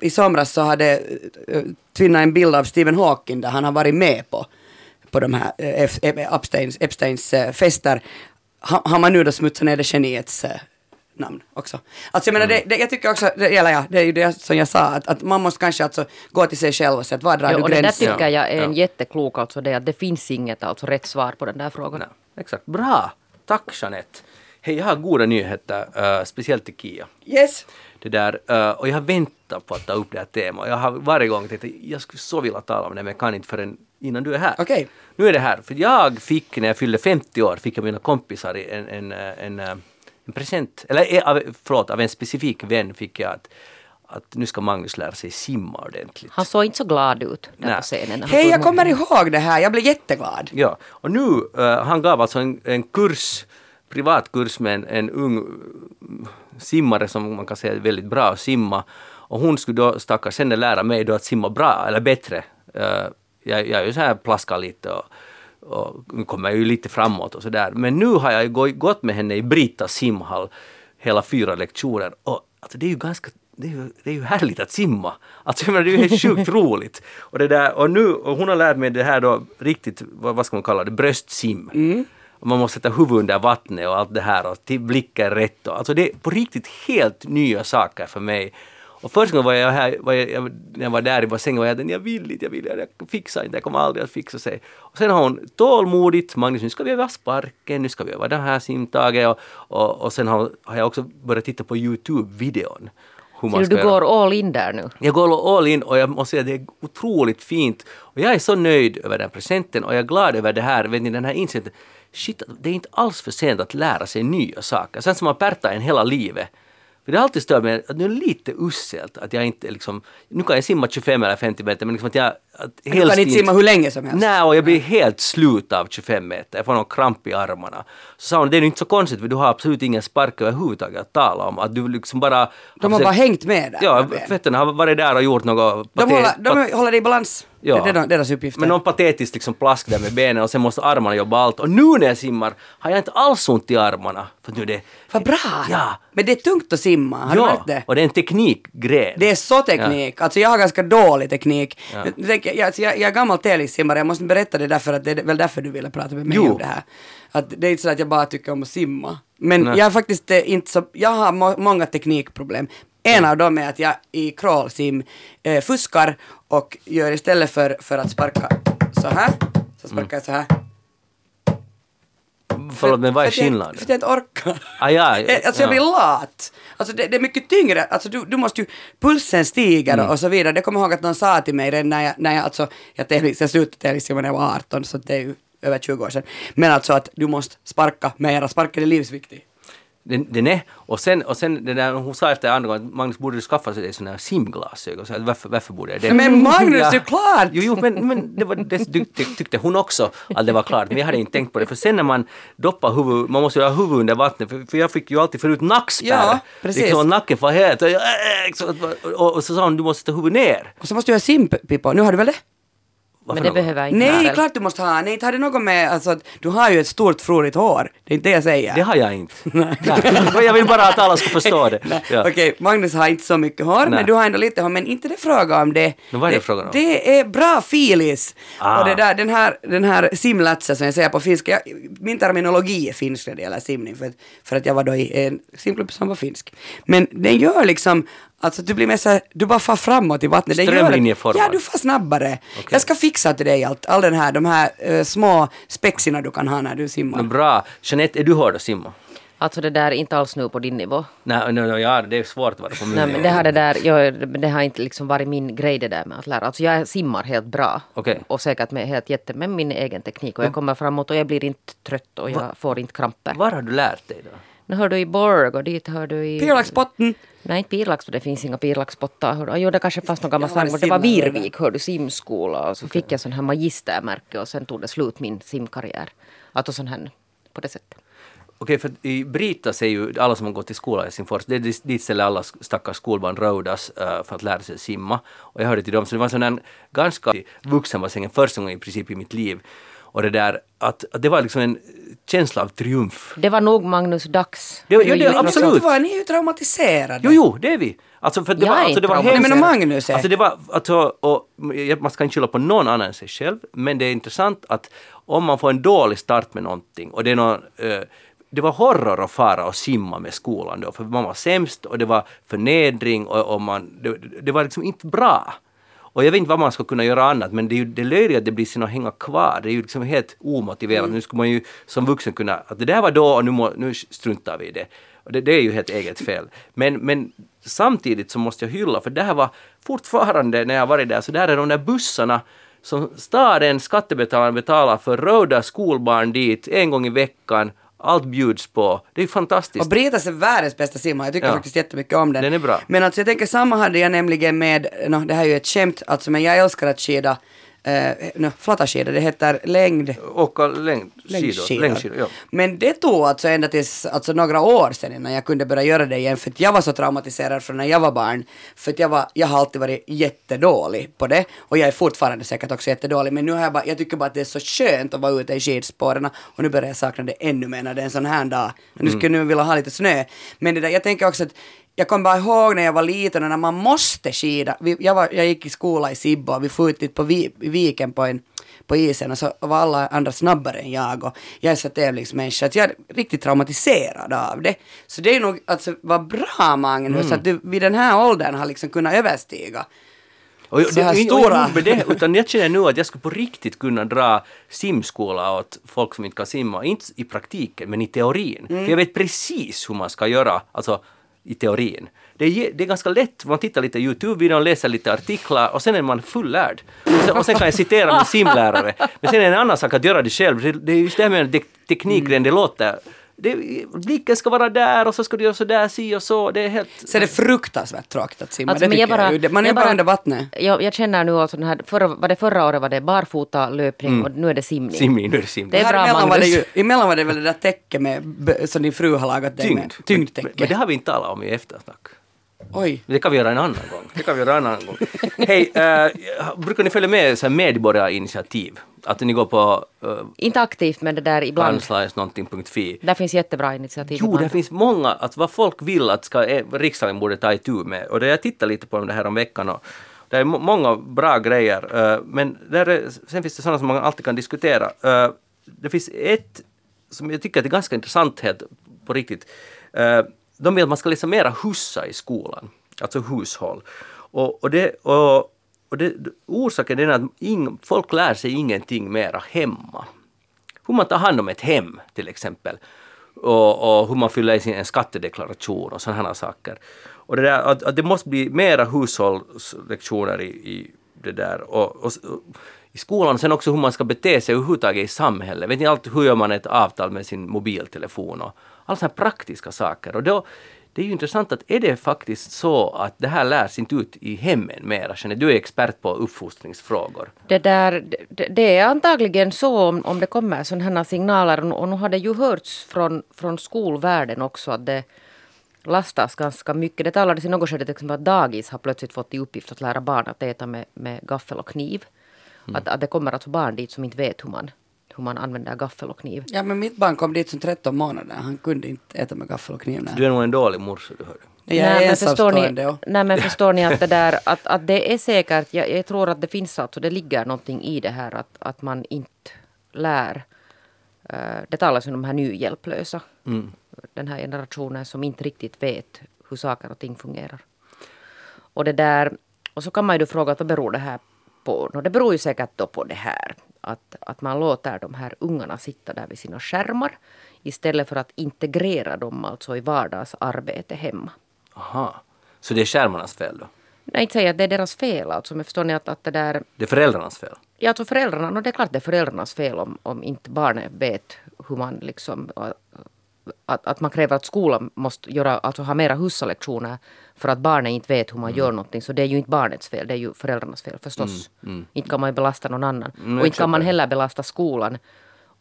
Speaker 4: i somras så hade uh, Tvinna en bild av Stephen Hawking där han har varit med på, på de här eh, Epsteins, Epsteins eh, fester. Ha, har man nu då smutsat ner det geniets eh, namn också. Alltså jag menar, det, det, jag tycker också, det, eller ja, det är ju det som jag sa, att, att man måste kanske alltså gå till sig själv och säga att var drar
Speaker 3: Ja,
Speaker 4: du
Speaker 3: och det där
Speaker 4: gränsen?
Speaker 3: tycker jag är en
Speaker 2: Ja.
Speaker 3: jätteklok, alltså det att det finns inget alltså rätt svar på den där frågan.
Speaker 2: Nej, exakt. Bra! Tack Jeanette. Hej, jag har goda nyheter, eh, speciellt till Kia.
Speaker 4: Yes!
Speaker 2: Det där, eh, och jag har väntat på att ta upp det här temat. Jag har varje gång tänkt att jag skulle så vilja tala om det, men jag kan inte förrän innan du är här.
Speaker 4: Okej.
Speaker 2: Nu är det här, för jag fick när jag fyllde 50 år, fick jag mina kompisar en, en, eh, en, en present, eller av, förlåt, av en specifik vän fick jag att, att nu ska Magnus lära sig simma ordentligt.
Speaker 3: Han såg inte så glad ut där
Speaker 2: Nej.
Speaker 3: på scenen.
Speaker 4: Hej, jag kommer ihåg det här, jag blev jätteglad.
Speaker 2: Ja, och nu, eh, han gav alltså en, en kurs, privatkurs med en, en ung mm, simmare som man kan säga är väldigt bra att simma. Och hon skulle då stackars henne lära mig då att simma bra, eller bättre. Eh, jag, jag är ju så här plaskar lite och, och kommer jag ju lite framåt och sådär. Men nu har jag gått med henne i Brita simhall hela fyra lektioner och alltså det är ju ganska det är, ju, det är ju härligt att simma. Alltså jag menar, det är ju helt sjukt roligt. Och, det där, och nu, och hon har lärt mig det här då riktigt, vad, vad ska man kalla det, bröstsim. Och man måste sätta huvudet under vattnet och allt det här och till blicken rätt. Och, alltså det är på riktigt helt nya saker för mig. Och första gången var jag här, var jag, när jag var där i bassängen var jag jag vill inte, jag vill inte, jag fixar inte, jag kommer aldrig att fixa sig. Och sen har hon tålmodigt, Magnus nu ska vi öva sparken, nu ska vi öva det här simtaget och, och, och sen har, har jag också börjat titta på Youtube-videon. hur
Speaker 3: du,
Speaker 2: göra.
Speaker 3: går all in där nu?
Speaker 2: Jag går all in och jag måste säga att det är otroligt fint. Och jag är så nöjd över den presenten och jag är glad över det här, vet ni, den här insikten. Shit, det är inte alls för sent att lära sig nya saker. Sen som har pärtat en hela livet. För det har alltid stört mig att det är lite usselt att jag inte liksom, nu kan jag simma 25 eller 50 meter men liksom att jag... Att
Speaker 4: Du kan inte simma hur länge som helst.
Speaker 2: Nej, och jag blir helt slut av 25 meter. Jag får någon kramp i armarna. Så sa hon, det är inte så konstigt för du har absolut ingen spark överhuvudtaget att tala om. Att du liksom bara...
Speaker 4: De har bara hängt med där.
Speaker 2: Ja, fötterna har varit där och gjort något...
Speaker 4: de, håller, de håller dig i balans.
Speaker 2: Ja.
Speaker 4: Det är deras- deras uppgift.
Speaker 2: Men någon patetisk liksom plask där med benen och sen måste armarna jobba allt. Och nu när jag simmar har jag inte alls ont i armarna. För nu det...
Speaker 4: Vad bra!
Speaker 2: Ja.
Speaker 4: Men det är tungt att simma, har du
Speaker 2: ja,
Speaker 4: märkt det?
Speaker 2: och det är en teknikgren.
Speaker 4: Det är så teknik. Alltså jag har ganska dålig teknik.
Speaker 2: Ja.
Speaker 4: Jag, alltså, jag, jag är gammal tävlingssimmare, jag måste berätta det därför att det är väl därför du ville prata med mig
Speaker 2: Jo.
Speaker 4: om det här. Att det är inte så att jag bara tycker om att simma. Men
Speaker 2: Nej.
Speaker 4: jag är faktiskt eh, inte så, jag har må, många teknikproblem. En av dem är att jag i crawlsim eh, fuskar och gör istället för, för att sparka så här, så sparkar jag så här.
Speaker 2: Förlåt, men vad är skillnaden?
Speaker 4: För att jag inte orkar.
Speaker 2: Ah, ja,
Speaker 4: Eh, Alltså jag
Speaker 2: ja.
Speaker 4: blir lat. Alltså det, det är mycket tyngre, alltså du, du måste ju, pulsen stiger
Speaker 2: Mm.
Speaker 4: och så vidare. Det kommer jag ihåg att någon sa till mig redan när jag, när jag alltså, jag, tävlings, jag slutade tävlingssimma när jag var 18 så det är ju över 20 år sedan. Men alltså att du måste sparka mera, sparken är livsviktig.
Speaker 2: Den, den är. Och sen, och sen det där, hon sa efter andra gången att Magnus borde du skaffa sig sådana här simglasögon. Så varför, varför borde jag det?
Speaker 4: Men Magnus, det är klart!
Speaker 2: Jo, jo men, men det var, det tyckte, hon också att det var klart. Men jag hade inte tänkt på det. För sen när man doppar huvudet, man måste ju ha huvudet under vattnet. För, för jag fick ju alltid förut nackspärr.
Speaker 4: Ja, precis.
Speaker 2: Liksom, nacken var helt... Och, och, och så sa hon du måste ta huvudet ner.
Speaker 4: Och så måste du ha simpippa, nu har du väl det?
Speaker 2: Varför
Speaker 3: Men det behöver inte
Speaker 4: Nej,
Speaker 3: väl?
Speaker 4: klart du måste ha. Nej, inte har det något med, alltså att du har ju ett stort frorigt hår. Det är inte det jag säger.
Speaker 2: Det har jag inte. Nej. Jag vill bara att alla ska förstå det. Ja.
Speaker 4: Okej, Magnus har inte så mycket hår,
Speaker 2: Nej.
Speaker 4: men du har ändå lite hår. Men inte det fråga om det.
Speaker 2: Men vad är det
Speaker 4: det
Speaker 2: frågan om?
Speaker 4: Det är bra filis.
Speaker 2: Ah.
Speaker 4: Och det där, den här, den här simlatsen som jag säger på finska, jag, min terminologi är finsk när det gäller simning, för, att- för att jag var då i en simklubb som var finsk. Men den gör liksom, alltså du blir mer så här, du bara far framåt i vattnet. Gör att-
Speaker 2: Strömlinjeformad.
Speaker 4: Ja, du far snabbare. Jag ska fixa till dig allt, all den här, de här eh, små spexina du kan ha när du simmar.
Speaker 2: Men bra. Jeanette, är du hård att simma?
Speaker 3: Alltså det där är inte alls nu på din nivå.
Speaker 2: Nej, nej, nej, ja, det är svårt att vara på min
Speaker 3: Nej,
Speaker 2: nivå.
Speaker 3: men det har, det, där, jag, det har inte liksom varit min grej det där med att lära. Alltså jag simmar helt bra.
Speaker 2: Okej.
Speaker 3: Och säkert med helt jätte med min egen teknik. Och jag kommer framåt och jag blir inte trött och jag får inte kramper.
Speaker 2: Var har du lärt dig då?
Speaker 3: Nu hör du i Borg och dit hör du i...
Speaker 4: Pirlaxpotten.
Speaker 3: Nej, inte Pirlax, för det finns inga du. Jo, det kanske fanns någon gammal men det var Virvik, hör du, simskola. Och så fick jag sån här magistermärke och sen tog det slut min simkarriär. Alltså sån här, på det sättet.
Speaker 2: Okej, för i Brita säger ju alla som har gått i skola i Helsingfors, det är dit- ställer alla stackars skolbarn rådas uh, för att lära sig simma. Och jag hörde till dem, så det var en sån här ganska vuxenbassängen första gången i princip i mitt liv. Och det där, att, att det var liksom en känsla av triumf.
Speaker 3: Det var nog Magnus Dags.
Speaker 2: Det var- ja, det- absolut.
Speaker 4: Du vad, ni är ju traumatiserade.
Speaker 2: Jo, jo, det är vi. Alltså, för det
Speaker 3: Jag
Speaker 2: var, alltså, det var
Speaker 3: inte
Speaker 2: hemskt.
Speaker 4: Nej, men Magnus är-
Speaker 2: Alltså det var, alltså, och, man ska inte skylla på någon annan än sig själv, men det är intressant att om man får en dålig start med någonting och det är någon, eh, det var horror att fara och simma med skolan då, för man var sämst och det var förnedring och, och man, det, det var liksom inte bra. Och jag vet inte vad man ska kunna göra annat, men det är ju det löjliga att det blir sin att hänga kvar. Det är ju liksom helt omotiverat. Nu ska man ju som vuxen kunna, att det där var då och nu, må, nu struntar vi i det. Och det, det är ju helt eget fel. Men, men samtidigt så måste jag hylla, för det här var fortfarande när jag varit där, så där är de där bussarna som staden, skattebetalarna betalar för röda skolbarn dit en gång i veckan. Allt bjuds på. Det är fantastiskt.
Speaker 4: Och Britas är världens bästa simmare, jag tycker
Speaker 2: Ja.
Speaker 4: faktiskt jättemycket om den.
Speaker 2: Den är bra.
Speaker 4: Men alltså jag tänker samma hade jag nämligen med, no, det här är ju ett skämt alltså, men jag älskar att skida, eh, no, flatta skidor, det heter längd,
Speaker 2: Åka längdskidor.
Speaker 4: längdskidor.
Speaker 2: Längdskidor, ja.
Speaker 4: Men det tog alltså ända tills alltså, några år sedan innan jag kunde börja göra det igen för att jag var så traumatiserad från när jag var barn. För att jag, var, jag har alltid varit jättedålig på det och jag är fortfarande säkert också jättedålig men nu har jag bara, jag tycker bara att det är så skönt att vara ute i skidspåren och nu börjar jag sakna det ännu mer när det är en sån här dag. Nu skulle jag nu vilja ha lite snö. Men det där, jag tänker också att jag kommer bara ihåg när jag var liten och när man måste skida. Vi, jag, var, jag gick i skola i Sibbo och vi for ut på vi, viken på, en, på isen och så var alla andra snabbare än jag och jag är så tävlingsmänniska att jag är riktigt traumatiserad av det. Så det är nog, alltså vad bra Magnus att du vid den här åldern har liksom kunnat överstiga.
Speaker 2: Och,
Speaker 4: Så här
Speaker 2: det,
Speaker 4: stora.
Speaker 2: inte det, utan jag känner nu att jag skulle på riktigt kunna dra simskola åt folk som inte kan simma. Inte i praktiken, men i teorin.
Speaker 4: Mm.
Speaker 2: För jag vet precis hur man ska göra, alltså i teorin. Det är, det är ganska lätt, man tittar lite Youtube-videon, läser lite artiklar och sen är man fullärd. Och sen, och sen kan jag citera min simlärare. Men sen är det en annan sak att göra det själv. Det, det är just det här med teknikgren, det låter... Det, blicken ska vara där och så ska du göra så där, si och så. Det är helt...
Speaker 4: Så är det fruktansvärt tråkigt att simma,
Speaker 3: Alltså,
Speaker 4: det
Speaker 3: men jag bara-
Speaker 4: jag. Man är
Speaker 3: jag
Speaker 4: bara
Speaker 3: bara-
Speaker 4: under vattnet.
Speaker 3: Jag, jag känner nu alltså den här, förra, var det förra året var det barfota löpning och nu är det simning.
Speaker 2: Simning, nu är det simning.
Speaker 3: Det är bra,
Speaker 4: emellan var det ju, emellan var det väl det där täcket med, som din fru har lagat dig med.
Speaker 2: Tyngd. Men,
Speaker 4: Tyngdtäcke.
Speaker 2: men det har vi inte talat om i eftersnack.
Speaker 4: Oj.
Speaker 2: Det kan vi göra en annan gång. Det kan vi göra en annan gång. Hej, eh, brukar ni följa med så här medborgarinitiativ? Att ni går på uh,
Speaker 3: Inte aktivt men det där ibland.
Speaker 2: kanslias.någonting.fi.
Speaker 3: Där finns jättebra initiativ.
Speaker 2: Jo,
Speaker 3: ibland.
Speaker 2: det finns många, att vad folk vill att ska, eh, riksdagen borde ta itu med. Och det jag tittar lite på det här om veckan och det är må- många bra grejer. eh, men där är, sen finns det sådana som man alltid kan diskutera. Eh, det finns ett som jag tycker är ganska intressant helt på riktigt. De vill att man ska läsa mera hussa i skolan, alltså hushåll. Och, och, det, och, och det, orsaken är att ing, folk lär sig ingenting mera hemma hur man tar hand om ett hem till exempel. Och, och hur man fyller i sin en skattedeklaration och sådana här saker. Och det, där, att, att det måste bli mera hushållslektioner i, i det där. Och, och, och, I skolan sen också hur man ska bete sig överhuvudtaget i samhället. Vet ni allt hur gör man ett avtal med sin mobiltelefon och alla sådana här praktiska saker. Och då, det är ju intressant att är det faktiskt så att det här lärs inte ut i hemmen mera? Du är expert på uppfostringsfrågor.
Speaker 3: Det, där, det, det är antagligen så om, om det kommer sådana här signaler och, nu har det ju hörts från, från skolvärlden också att det lastas ganska mycket. Det talades i något skede till exempel att dagis har plötsligt fått i uppgift att lära barn att äta med, med gaffel och kniv. Att, att det kommer alltså barn dit som inte vet hur man, hur man använder gaffel och kniv.
Speaker 4: Ja men mitt barn kom dit som 13 månader. Han kunde inte äta med gaffel och kniv. Nej.
Speaker 2: Du är nog en dålig morsa du hör.
Speaker 4: Jag är
Speaker 3: men förstår ni,
Speaker 4: och
Speaker 3: nej men förstår ni att det där att, att det är säkert, jag, jag tror att det finns alltså, det ligger någonting i det här att, att man inte lär. eh, det talas ju om de här nyhjälplösa. Den här generationen som inte riktigt vet hur saker och ting fungerar. Och det där, och så kan man ju då fråga att vad beror det här på? No, det beror ju säkert då på det här att, att man låter de här ungarna sitta där vid sina skärmar istället för att integrera dem alltså i vardagsarbete hemma.
Speaker 2: Aha. Så det är skärmarnas fel då?
Speaker 3: Nej, inte säga att det är deras fel alltså, men förstår ni att, att det där...
Speaker 2: Det är föräldrarnas fel?
Speaker 3: Ja, alltså föräldrarna, no, det är klart det är föräldrarnas fel om, om inte barnet vet hur man liksom... Att, att man kräver att skolan måste göra, alltså ha mera hussallektioner för att barnet inte vet hur man gör någonting. Så det är ju inte barnets fel, det är ju föräldrarnas fel förstås. Inte kan man belasta någon annan.
Speaker 2: Mm,
Speaker 3: och inte kan man heller belasta skolan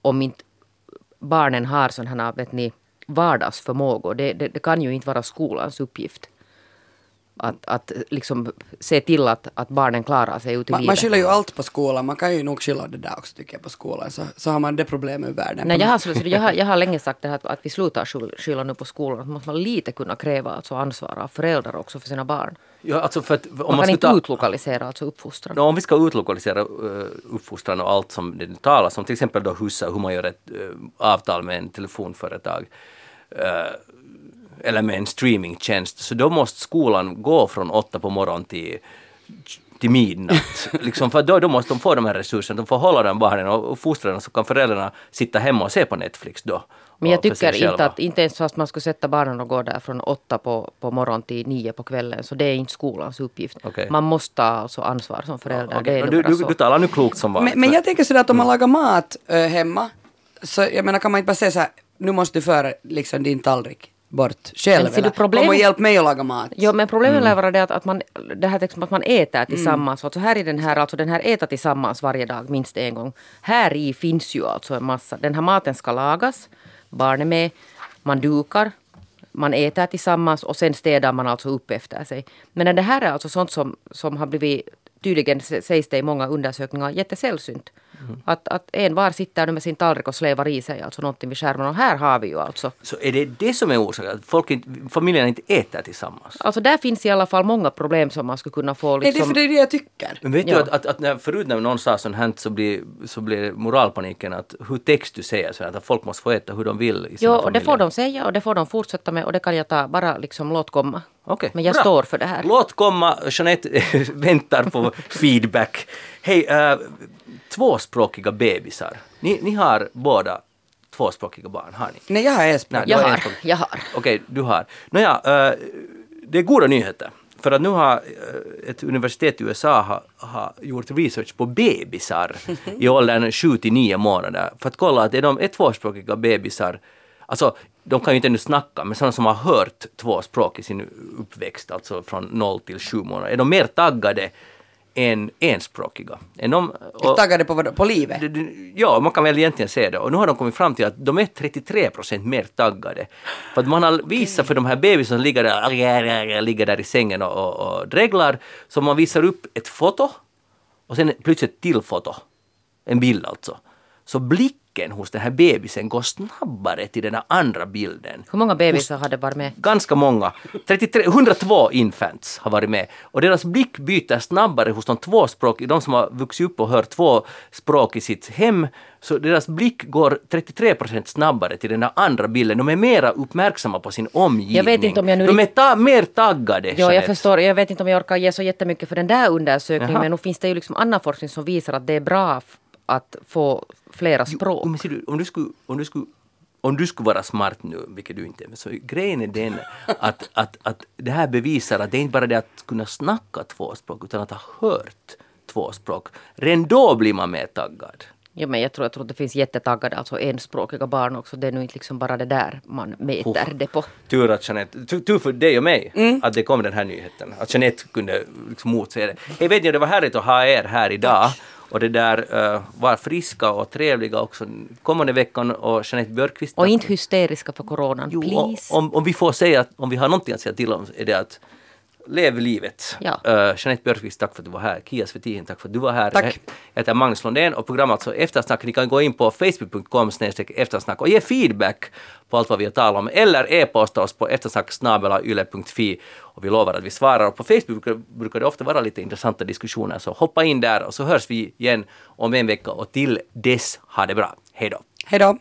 Speaker 3: om inte barnen har sådana här, vet ni, vardagsförmågor. Det, det, det kan ju inte vara skolans uppgift. Att, att liksom se till att, att barnen klarar sig ut i
Speaker 4: man,
Speaker 3: livet.
Speaker 4: man skyller ju allt på skolan. Man kan ju nog skylla det där också tycker jag på skolan. Så, så har man det problemet ur världen.
Speaker 3: Nej, jag, har, så- jag, har, jag har länge sagt det här att, att vi slutar skyll- skylla nu på skolan. Att man måste lite kunna kräva alltså ansvar av föräldrar också för sina barn.
Speaker 2: Ja, alltså för att, om
Speaker 3: Man,
Speaker 2: man,
Speaker 3: kan
Speaker 2: ska
Speaker 3: inte
Speaker 2: ta,
Speaker 3: utlokalisera alltså uppfostran.
Speaker 2: Nå, om vi ska utlokalisera uh, uppfostran och allt som det talas om, till exempel då hussa, hur man gör ett uh, avtal med en telefonföretag uh, eller med en streamingtjänst, så då måste skolan gå från åtta på morgonen till till midnatt. liksom, för då, då måste de få de här resurserna, de får hålla den barnen och, fostra den så kan föräldrarna sitta hemma och se på Netflix då.
Speaker 3: Men jag tycker inte att, inte ens fast man skulle sätta barnen och gå där från åtta på, på morgonen till nio på kvällen, så det är inte skolans uppgift.
Speaker 2: Okej.
Speaker 3: Man måste ta alltså ansvar som förälder. Nu
Speaker 2: du, du,
Speaker 3: så.
Speaker 2: du talar nu klokt som vanligt.
Speaker 4: Men, men jag tänker sådär att om man lagar mat äh, hemma, så jag menar kan man inte bara säga så här, nu måste du föra liksom din tallrik bort själv.
Speaker 3: Men
Speaker 4: eller
Speaker 3: problemet-
Speaker 4: kom och hjälp mig att laga mat.
Speaker 3: Jo, men problemet
Speaker 2: Mm.
Speaker 3: lär vara det att, att man, det här liksom att man äter tillsammans. Alltså här i den här, alltså den här äta tillsammans varje dag minst en gång. Här i finns ju alltså en massa. Den här maten ska lagas, barn är med, man dukar, man äter tillsammans och sen städar man alltså upp efter sig. Men det här är alltså sånt som, som har blivit, tydligen sägs det i många undersökningar, jättesällsynt. Att, att en var sitter nu med sin tallrik och slevar i sig alltså någonting vid skärmen. Och här har vi ju alltså.
Speaker 2: Så är det det som är orsaken? Att folk inte, familjerna inte äter tillsammans?
Speaker 3: Alltså där finns i alla fall många problem som man skulle kunna få
Speaker 4: Nej, det är
Speaker 3: liksom.
Speaker 4: för det är det jag tycker.
Speaker 2: Men vet
Speaker 3: Ja.
Speaker 2: du att, att, att när, förut när någon sa sånt här så blir, så blir moralpaniken att hur text du säger så att folk måste få äta hur de vill i sina
Speaker 3: Jo, och det får de säga och det får de fortsätta med och det kan jag ta, bara liksom låt komma.
Speaker 2: Okej,
Speaker 3: Men jag
Speaker 2: bra.
Speaker 3: står för det här.
Speaker 2: Låt komma, Jeanette väntar på feedback. Hej, äh, tvåspråkiga bebisar. Ni, ni har båda tvåspråkiga barn, har ni?
Speaker 4: Nej, jag har en språk.
Speaker 2: Nej,
Speaker 3: Jag
Speaker 2: du
Speaker 3: har, jag har.
Speaker 2: Okej, du har. Nåja, äh, det är goda nyheter. För att nu har äh, ett universitet i USA har, har gjort research på bebisar i åldern 7 till 9 månader för att kolla att är de är tvåspråkiga bebisar, alltså de kan ju inte ännu snacka, men sådana som har hört två språk i sin uppväxt, alltså från 0 till 7 månader, är de mer taggade än enspråkiga? Är de, och-
Speaker 4: Taggade på, på livet.
Speaker 2: Ja, man kan väl egentligen säga det. Och nu har de kommit fram till att de är 33 procent mer taggade. För att man har visat för de här bebisarna som ligger där, ligger där i sängen och, och, och dreglar, så man visar upp ett foto och sen plötsligt ett till foto. En bild alltså. Så blicken hos den här bebisen går snabbare till den här andra bilden.
Speaker 3: Hur många bebisar hade varit med?
Speaker 2: Ganska många. 33, 102 infants har varit med. Och deras blick byter snabbare hos de tvåspråkiga, de som har vuxit upp och hört två språk i sitt hem. Så deras blick går 33 procent snabbare till den där andra bilden. De är mera uppmärksamma på sin omgivning.
Speaker 3: Jag vet inte om jag nu
Speaker 2: De är ta- mer taggade.
Speaker 3: Ja, jag förstår. Jag vet inte om jag orkar ge så jättemycket för den där undersökningen.
Speaker 2: Jaha.
Speaker 3: Men nu finns det ju liksom annan forskning som visar att det är bra att få flera språk.
Speaker 2: Jo, men ser du, om du skulle, om du skulle om du skulle vara smart nu, vilket du inte är, så grejen är den att, att, att det här bevisar att det är inte bara det att kunna snacka två språk utan att ha hört två språk. Redan då blir man mer taggad.
Speaker 3: Ja, men jag tror, jag tror att det finns jättetaggade, alltså enspråkiga barn också. Det är nu inte liksom bara det där man mäter
Speaker 2: Oh.
Speaker 3: det på.
Speaker 2: Tur att Jeanette, tur, tur för dig och mig
Speaker 3: Mm.
Speaker 2: att det kom den här nyheten. Att Jeanette kunde liksom motsäga det. Hej vet ni, det var härligt att ha er här idag. Och det där, uh, var friska och trevliga också kommande veckan och Jeanette Björkqvist.
Speaker 3: Och inte hysteriska för coronan,
Speaker 2: Jo,
Speaker 3: please.
Speaker 2: om, om vi får säga, att- om vi har någonting att säga till om, är det att lev livet.
Speaker 3: Ja.
Speaker 2: Uh, Jeanette Björkqvist, tack för att du var här. Kia Svetin, tack för att du var här.
Speaker 4: Tack.
Speaker 2: Jag heter Magnus Lundén och programmet alltså Eftersnack, ni kan gå in på facebook.com eftersnack och ge feedback på allt vad vi har talat om eller e-posta oss på eftersnacksnabelayle.fi och vi lovar att vi svarar. Och på Facebook brukar, brukar det ofta vara lite intressanta diskussioner så hoppa in där och så hörs vi igen om en vecka och till dess, ha det bra. Hej då!
Speaker 4: Hej då.